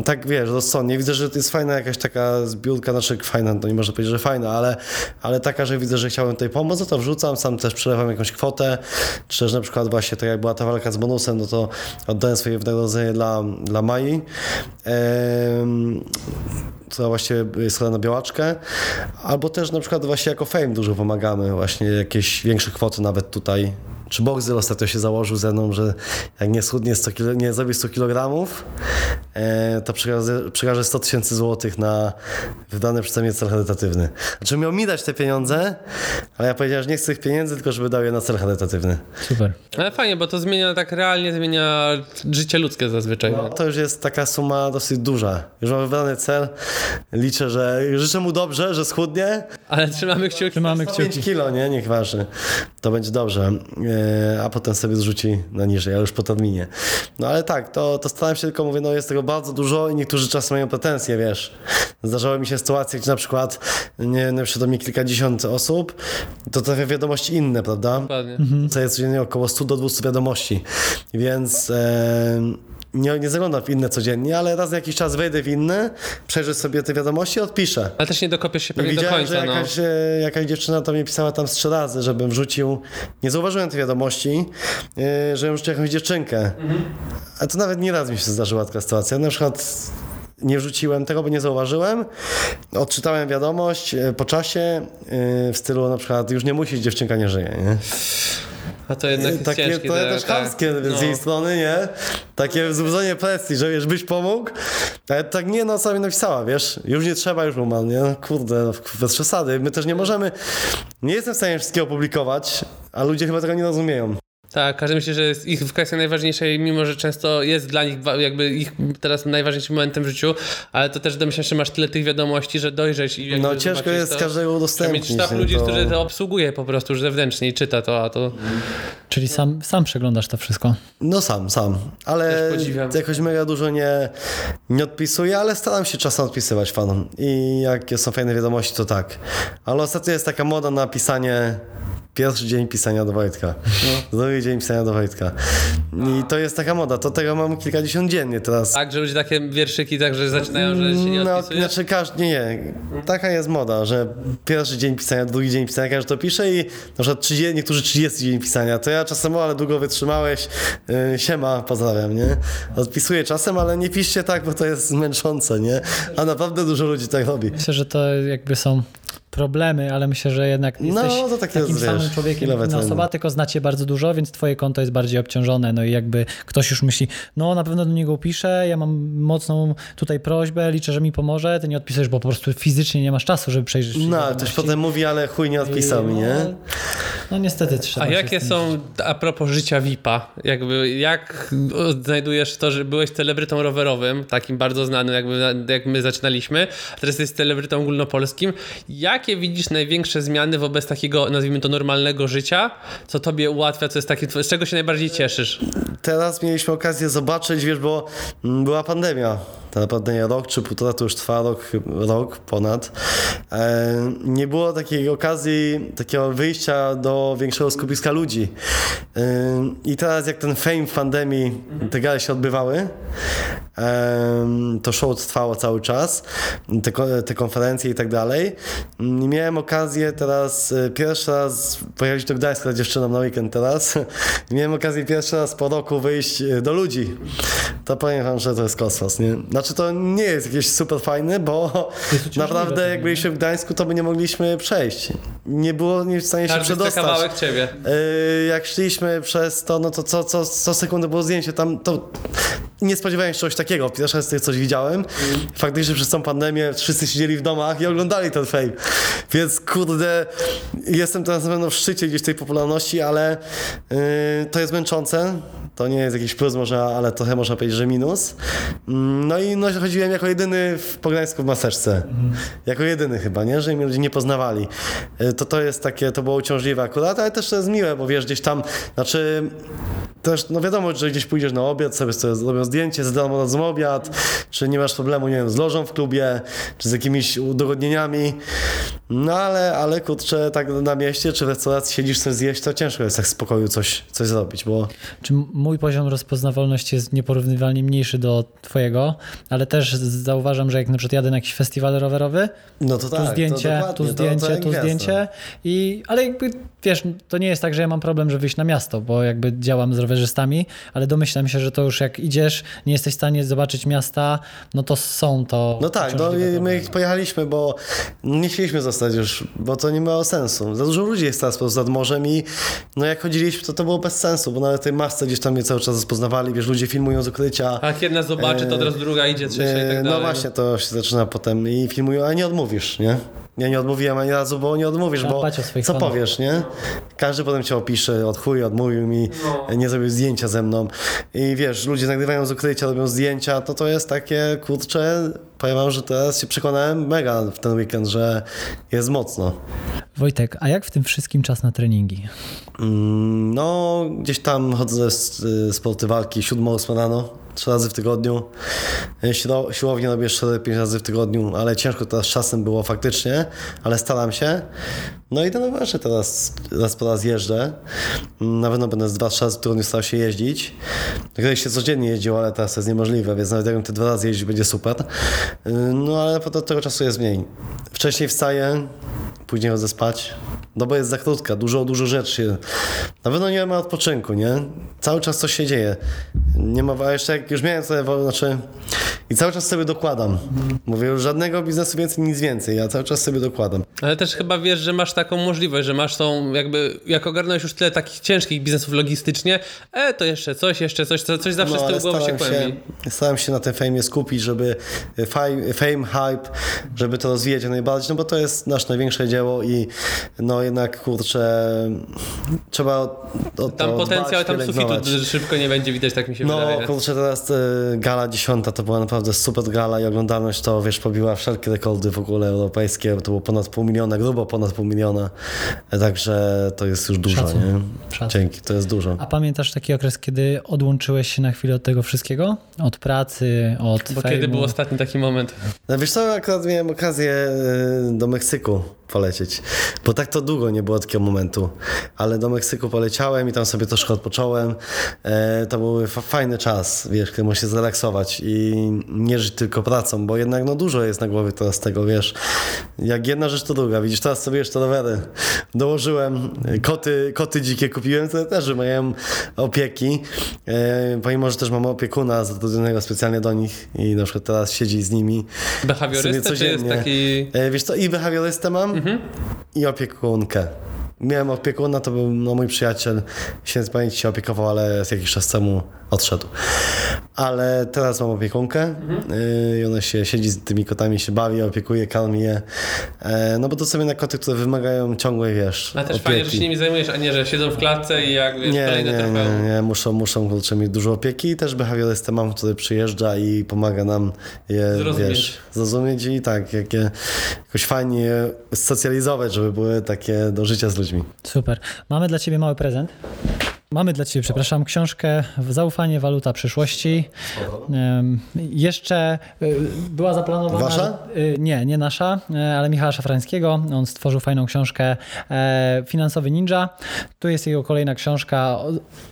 tak, wiesz, rozsądnie. Widzę, że to jest fajna jakaś taka zbiórka, znaczy fajna, to nie można powiedzieć, że fajna, ale, ale taka, że widzę, że chciałbym tutaj pomóc, no to wrzucam, sam też przelewam jakąś kwotę, czy też na przykład właśnie tak jak była ta walka z bonusem, no to oddałem swoje wynagrodzenie dla, dla Mai. Ehm, która właściwie jest na białaczkę, albo też na przykład właśnie jako Fame dużo pomagamy, właśnie jakieś większe kwoty nawet tutaj. Czy Boxer ostatnio się założył ze mną, że jak nie schudnie 100 kilo, nie zrobi 100 kg, to przekaże, przekaże 100 tysięcy złotych na wydany przeze mnie cel charytatywny. Znaczy miał mi dać te pieniądze, ale ja powiedziałem, że nie chcę tych pieniędzy, tylko żeby dał je na cel charytatywny. Super. Ale fajnie, bo to zmienia tak realnie, zmienia życie ludzkie zazwyczaj. No, to już jest taka suma dosyć duża. Już mam wybrany cel. Liczę, że życzę mu dobrze, że schudnie, Ale trzymamy kciuki. Trzymamy 5 kciuki. kilo, nie? Niech waży. To będzie dobrze. E, a potem sobie zrzuci na niżej, ale już po terminie. No ale tak, to, to staram się tylko, mówię, no jest tego bardzo dużo i niektórzy czasem mają pretensje, wiesz. Zdarzały mi się sytuacje, gdzie na przykład nie, na przykład do mnie kilkadziesiąt osób, to trafia wiadomości inne, prawda? Dokładnie. Co jest codziennie około 100 do 200 wiadomości. Więc e, nie, nie zaglądam w inne codziennie, ale raz na jakiś czas wejdę w inne, przejrzę sobie te wiadomości, odpiszę. Ale też nie dokopiesz się pewnie do Widziałem, końca, że no. jakaś, e, jakaś dziewczyna to mi pisała tam z trzy razy, żebym wrzucił. Nie zauważyłem tej wiadomości, e, żebym wrzucił jakąś dziewczynkę. A to nawet nie raz mi się zdarzyła taka sytuacja. Na przykład nie wrzuciłem tego, bo nie zauważyłem. Odczytałem wiadomość e, po czasie w stylu na przykład już nie musisz, dziewczynka nie żyje. Nie? A to jednak jest Takie, ciężkie. to też tak. chamskie No. z jej strony, nie? Takie wzbudzenie presji, że wiesz, byś pomógł. Ale tak nie, no co mi napisała, wiesz? Już nie trzeba, już umarł, nie? No, kurde, no, bez przesady. My też nie możemy, nie jestem w stanie wszystkiego opublikować, a ludzie chyba tego nie rozumieją. Tak, każdy myśli, że jest ich kwestia najważniejsza i mimo, że często jest dla nich jakby ich teraz najważniejszym momentem w życiu, ale to też domyślam się, że masz tyle tych wiadomości, że dojrzeć i No ciężko jest to, każdego udostępnić. mieć sztab nie? ludzi, To- którzy to obsługuje po prostu już zewnętrznie i czyta to, a to... Czyli sam, sam przeglądasz to wszystko. No sam, sam. Ale jakoś mega dużo nie, nie odpisuję, ale staram się czasem odpisywać fanom. I jak są fajne wiadomości, to tak. Ale ostatnio jest taka moda na pisanie pierwszy dzień pisania do Wojtka. Drugi dzień pisania do Wojtka. I to jest taka moda. To tego mam kilkadziesiąt dziennie teraz. Tak, że ludzie takie wierszyki tak, że zaczynają, że się nie No, odpisuje. znaczy każdy, nie, nie. Taka jest moda, że pierwszy dzień pisania, drugi dzień pisania, każdy to pisze i na przykład 30, niektórzy 30 dzień pisania. To ja czasem, o, ale długo wytrzymałeś, yy, siema, pozdrawiam, nie? Odpisuję czasem, ale nie piszcie tak, bo to jest męczące, nie? A naprawdę dużo ludzi tak robi. Myślę, że to jakby są problemy, ale myślę, że jednak No, jesteś to takie takim jest, samym wiesz, człowiekiem, jak inna osoba, tylko znacie bardzo dużo, więc twoje konto jest bardziej obciążone, no i jakby ktoś już myśli, no na pewno do niego piszę, ja mam mocną tutaj prośbę, liczę, że mi pomoże, ty nie odpisujesz, bo po prostu fizycznie nie masz czasu, żeby przejrzeć No, ktoś potem mówi, ale chuj nie odpisał mi, nie? No, no niestety trzeba A jakie są, a propos życia VIP-a, jakby jak znajdujesz to, że byłeś celebrytą rowerowym, takim bardzo znanym, jakby jak my zaczynaliśmy, a teraz jesteś celebrytą ogólnopolskim. Jakie widzisz największe zmiany wobec takiego, nazwijmy to, normalnego życia, co tobie ułatwia, co jest takie, z czego się najbardziej cieszysz? Teraz mieliśmy okazję zobaczyć, wiesz, bo mm, była pandemia. Ta pandemia rok czy półtora to już trwa rok, rok ponad. E, nie było takiej okazji, takiego wyjścia do większego skupiska ludzi. E, I teraz jak ten fame w pandemii, te gale się odbywały, e, to show trwało cały czas, te, te konferencje i tak dalej. Miałem okazję teraz, e, pierwszy raz pojechaliśmy do Gdańska dziewczyną na weekend teraz. Miałem okazję pierwszy raz po roku wyjść e, do ludzi. To powiem wam, że to jest kosmos, nie? Znaczy to nie jest jakieś super fajne, bo naprawdę jak byliśmy w Gdańsku, to my nie mogliśmy przejść. Nie było nie w stanie się przedostać. kawałek ciebie. Yy, jak szliśmy przez to, no to co, co, co sekundę było zdjęcie tam, to nie spodziewałem się czegoś takiego. Pierwszy raz coś widziałem. Faktycznie przez tą pandemię wszyscy siedzieli w domach i oglądali ten fame. Więc kurde, jestem teraz na pewno w szczycie gdzieś tej popularności, ale yy, to jest męczące. To nie jest jakiś plus może, ale trochę można powiedzieć, że minus. Mm, No i no, chodziłem jako jedyny w Pogdańsku w maseczce. Jako jedyny chyba, nie? Że mnie ludzie nie poznawali. Y, To to jest takie, to było uciążliwe akurat, ale też to jest miłe, bo wiesz, gdzieś tam, znaczy też, no wiadomo, że gdzieś pójdziesz na obiad, sobie, sobie zrobią zdjęcie, za darmo dadzą obiad, czy nie masz problemu, nie wiem, z lożą w klubie, czy z jakimiś udogodnieniami. No ale, ale kurczę, tak na mieście, czy w restauracji siedzisz, coś zjeść, to ciężko jest tak w spokoju coś, coś zrobić, bo Czy mój poziom rozpoznawalności jest nieporównywalnie mniejszy do twojego, ale też zauważam, że jak na przykład jadę na jakiś festiwal rowerowy, no to tu tak, zdjęcie, to tu to- zdjęcie, to jak tu gwiazda. zdjęcie i ale jakby wiesz, to nie jest tak, że ja mam problem, żeby wyjść na miasto, bo jakby działam z rowerzystami, ale domyślam się, że to już jak idziesz, nie jesteś w stanie zobaczyć miasta, no to są to No tak, no my problemy. pojechaliśmy, bo nie chcieliśmy zostać już, bo to nie miało sensu. Za dużo ludzi jest teraz nad morzem i no jak chodziliśmy, to to było bez sensu, bo nawet tej masce gdzieś tam mnie cały czas rozpoznawali, wiesz, ludzie filmują z ukrycia. A jak jedna zobaczy, to od razu druga idzie, trzecia i tak E, dalej. No właśnie, to się zaczyna potem i filmują, a nie odmówisz, nie? Ja nie odmówiłem ani razu, bo nie odmówisz, Trzeba bo co fanów. powiesz, nie? Każdy potem cię opisze, od chuj, odmówił mi, nie zrobił zdjęcia ze mną. I wiesz, ludzie nagrywają z ukrycia, robią zdjęcia, to to jest takie, kurcze, powiem wam, że teraz się przekonałem mega w ten weekend, że jest mocno. Wojtek, a jak w tym wszystkim czas na treningi? Mm, No, gdzieś tam chodzę z y, sporty walki 7-8 rano, trzy razy w tygodniu. Siło- Siłownię robię 4-5 razy w tygodniu, ale ciężko teraz czasem było faktycznie, ale staram się. No i ten rowerze teraz raz po raz jeżdżę. Mm, Na pewno będę z 2-3 razy w tygodniu starał się jeździć. Kiedyś się codziennie jeździło, ale teraz to jest niemożliwe, więc nawet jakbym te dwa razy jeździć, będzie super. Y, No ale po to tego czasu jest mniej. Wcześniej wstaję, później chodzę spać. Doba jest za krótka, dużo, dużo rzeczy. Na pewno nie ma odpoczynku, nie? Cały czas coś się dzieje. Nie ma, a jeszcze jak już miałem sobie, znaczy i cały czas sobie dokładam. Mówię, już żadnego biznesu więcej, nic więcej, ja cały czas sobie dokładam. Ale też chyba wiesz, że masz taką możliwość, że masz tą jakby, jak ogarnąłeś już tyle takich ciężkich biznesów logistycznie, e, to jeszcze coś, jeszcze coś, co- coś zawsze No, z tyłu głowy się kłębi. Starałem się na tym fejmie skupić, żeby fame, fame, hype, żeby to rozwijać jak najbardziej, no bo to jest nasze największe dzieło i no jednak, kurczę, trzeba o, o Tam potencjał, tam sufitu szybko nie będzie widać, tak mi się No, wydaje. nie? kurczę, teraz e, gala dziesiąta to była naprawdę super gala i oglądalność to, wiesz, pobiła wszelkie rekordy w ogóle europejskie. To było ponad pół miliona, grubo ponad pół miliona. Także to jest już dużo, Szacun. nie? Szacun. Dzięki, to jest dużo. A pamiętasz taki okres, kiedy odłączyłeś się na chwilę od tego wszystkiego? Od pracy, od Bo fejmu? kiedy był ostatni taki moment? No, wiesz co, akurat miałem okazję e, do Meksyku polecieć, bo tak to długo nie było takiego momentu, ale do Meksyku poleciałem i tam sobie troszkę odpocząłem. E, to były fa- fajny czas, wiesz, kiedy możesz się zrelaksować i nie żyć tylko pracą, bo jednak no dużo jest na głowie teraz tego, wiesz. Jak jedna rzecz to druga. Widzisz, teraz sobie jeszcze rowery dołożyłem, koty, koty dzikie kupiłem, to też wymagają opieki. E, pomimo, że też mam opiekuna zatrudnionego specjalnie do nich i na przykład teraz siedzi z nimi. Behawiorysta, sobie czy jest taki... E, wiesz co, i behawiorystę mam i opiekunkę. Miałem opiekuna, to był no, mój przyjaciel, święty pamięci się opiekował, ale z jakiś czas temu odszedł. Ale teraz mam opiekunkę y, i ona się siedzi z tymi kotami, się bawi, opiekuje, karmi je. E, no bo to są jednak koty, które wymagają ciągłej, wiesz, Ale też opieki. fajnie, że się nimi zajmujesz, a nie, że siedzą w klatce i jak wiesz, Nie, kolejne nie, nie, nie, muszą, muszą kurczę, mieć dużo opieki i też behawiorystę mam, który przyjeżdża i pomaga nam je, Zrozumieć. wiesz, zrozumieć i tak, jak je, jakoś fajnie je socjalizować, żeby były takie do życia z ludźmi. Super. Mamy dla Ciebie mały prezent. Mamy dla Ciebie, przepraszam, książkę Zaufanie, waluta przyszłości. Jeszcze y, była zaplanowana... Wasza? Y, nie, nie nasza, y, ale Michała Szafrańskiego. On stworzył fajną książkę e, Finansowy Ninja. Tu jest jego kolejna książka.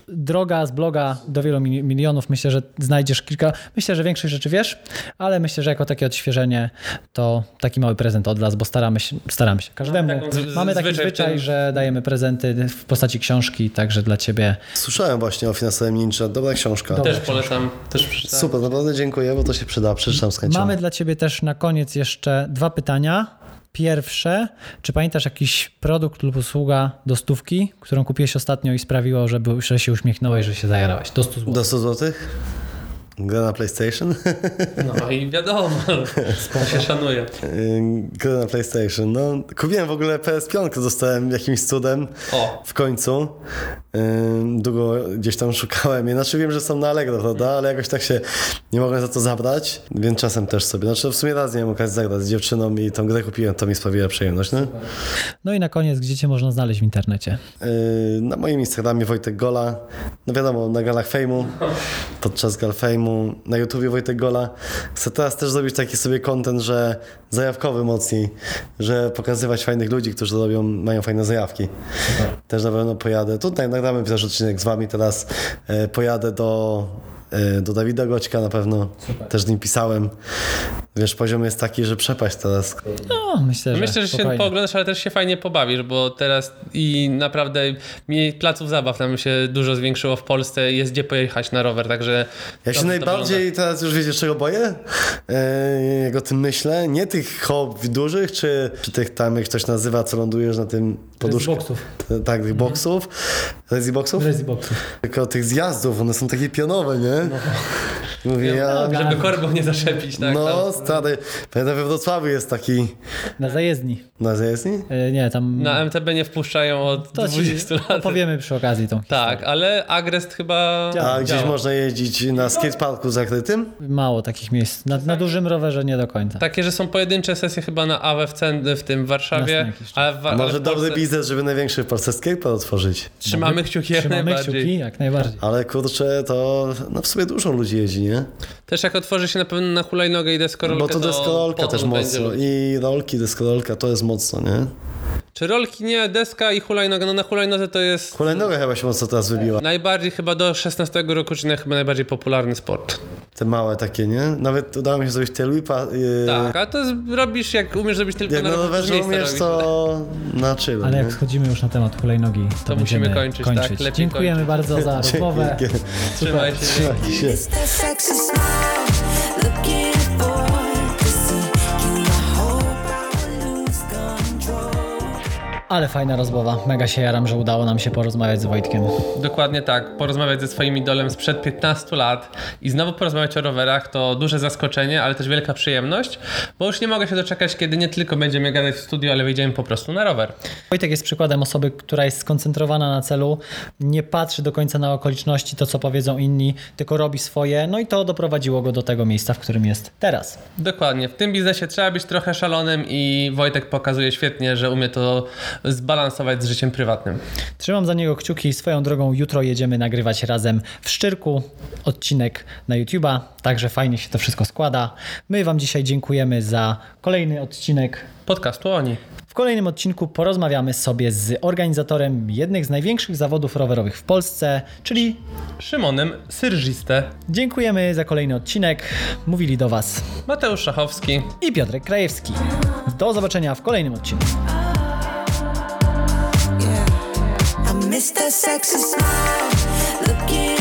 Droga z bloga do wielu mili- milionów. Myślę, że znajdziesz kilka... Myślę, że większość rzeczy wiesz, ale myślę, że jako takie odświeżenie to taki mały prezent od nas, bo staramy się, staramy się każdemu. taką z- Mamy taki zwyczaj że dajemy prezenty w postaci książki, także dla Ciebie Słyszałem właśnie o finansowym ninja, dobra książka. Dobra. Też polecam, też przeczytałem. Super, naprawdę dziękuję, bo to się przyda, przeczytam z chęcią. Mamy dla Ciebie też na koniec jeszcze dwa pytania. Pierwsze, czy pamiętasz jakiś produkt lub usługa do stówki, którą kupiłeś ostatnio i sprawiło, że, był, że się uśmiechnąłeś, że się zajarałeś? Do 100 zł. Do 100 złotych? Gra na PlayStation? No i wiadomo, to się szanuje. Gra na PlayStation. No, kupiłem w ogóle PS5, dostałem jakimś cudem O. w końcu. Ym, Długo gdzieś tam szukałem. Znaczy wiem, że są na Allegro, prawda? Ale jakoś tak się nie mogłem za to zabrać, więc czasem też sobie. Znaczy w sumie raz nie miałem okazji zagrać z dziewczyną i tą grę kupiłem, to mi sprawiła przyjemność, nie? No i na koniec, gdzie Cię można znaleźć w internecie? Yy, Na moim Instagramie Wojtek Gola, no wiadomo, na galach fejmu, podczas gal fejmu, na YouTubie Wojtek Gola. Chcę teraz też zrobić taki sobie content, że zajawkowy mocniej, że pokazywać fajnych ludzi, którzy robią, mają fajne zajawki. Też na pewno pojadę, tutaj nagramy też odcinek z wami teraz, e, pojadę do do Dawida Goćka na pewno, też z nim pisałem. Wiesz, poziom jest taki, że przepaść teraz. No, myślę, że Myślę, że się pooglądasz, ale też się fajnie pobawisz, bo teraz i naprawdę mniej placów zabaw nam się dużo zwiększyło w Polsce i jest gdzie pojechać na rower, także... Ja się najbardziej teraz już wiecie, czego boję? E, jak o tym myślę, nie tych hobby dużych, czy, czy tych tam, jak ktoś nazywa, co lądujesz na tym poduszku. boxów. Tak, tych boxów. Rezi boxów? Rezi boxów. Tylko tych zjazdów, one są takie pionowe, nie? Mówię, ja... wygląda. Żeby korbą nie zaszepić, tak? No, tam. stary, pamiętam we Wrocławiu jest taki... Na zajezdni. Na zajezdni? E, Nie, tam... Na MTB nie wpuszczają od to ci 20 lat. opowiemy przy okazji tą Tak, ale Agrest chyba A gdzieś działa. można jeździć na skateparku zakrytym? Mało takich miejsc. Na, na dużym rowerze nie do końca. Takie, że są pojedyncze sesje chyba na AWE w, w tym w Warszawie. A w, ale Może w dobry Polsce biznes, żeby największy w Polsce skatepark otworzyć. Trzymamy kciuki jak Trzymamy najbardziej. kciuki, jak najbardziej. Ale kurczę, to no w sumie dużo ludzi jeździ, nie? Też jak otworzy się na pewno na hulajnogę i deskorolkę, Bo to deskorolka też będzie. mocno. I rolki, deskorolka to jest mocno, nie? Czy rolki nie, deska i hulajnoga? No na hulajnodze to jest Hulajnoga chyba się mocno teraz wybiła. najbardziej chyba do 16 roku, czy na chyba najbardziej popularny sport. Te małe takie, nie? Nawet udało mi się zrobić te whipa. Yy, Tak, a to jest, robisz jak umiesz zrobić tylko Jak na rowerze umiesz, to na chillu, Ale nie? jak schodzimy już na temat hulajnogi, to, To musimy będziemy kończyć, tak, lepiej Dziękujemy bardzo za rozmowę. Trzymaj się. Trzymajcie się. Ale fajna rozmowa. Mega się jaram, że udało nam się porozmawiać z Wojtkiem. Dokładnie tak. Porozmawiać ze swoim idolem sprzed 15 lat i znowu porozmawiać o rowerach to duże zaskoczenie, ale też wielka przyjemność, bo już nie mogę się doczekać, kiedy nie tylko będziemy gadać w studiu, ale wyjdziemy po prostu na rower. Wojtek jest przykładem osoby, która jest skoncentrowana na celu, nie patrzy do końca na okoliczności, to co powiedzą inni, tylko robi swoje, no i to doprowadziło go do tego miejsca, w którym jest teraz. Dokładnie. W tym biznesie trzeba być trochę szalonym i Wojtek pokazuje świetnie, że umie to zbalansować z życiem prywatnym. Trzymam za niego kciuki. Swoją drogą jutro jedziemy nagrywać razem w Szczyrku odcinek na YouTube'a, także fajnie się to wszystko składa. My Wam dzisiaj dziękujemy za kolejny odcinek Podcastu oni. W kolejnym odcinku porozmawiamy sobie z organizatorem jednych z największych zawodów rowerowych w Polsce, czyli Szymonem Syrżiste, dziękujemy za kolejny odcinek. Mówili do Was Mateusz Szachowski. i Piotrek Krajewski. Do zobaczenia w kolejnym odcinku. I miss that sexy smile. Looking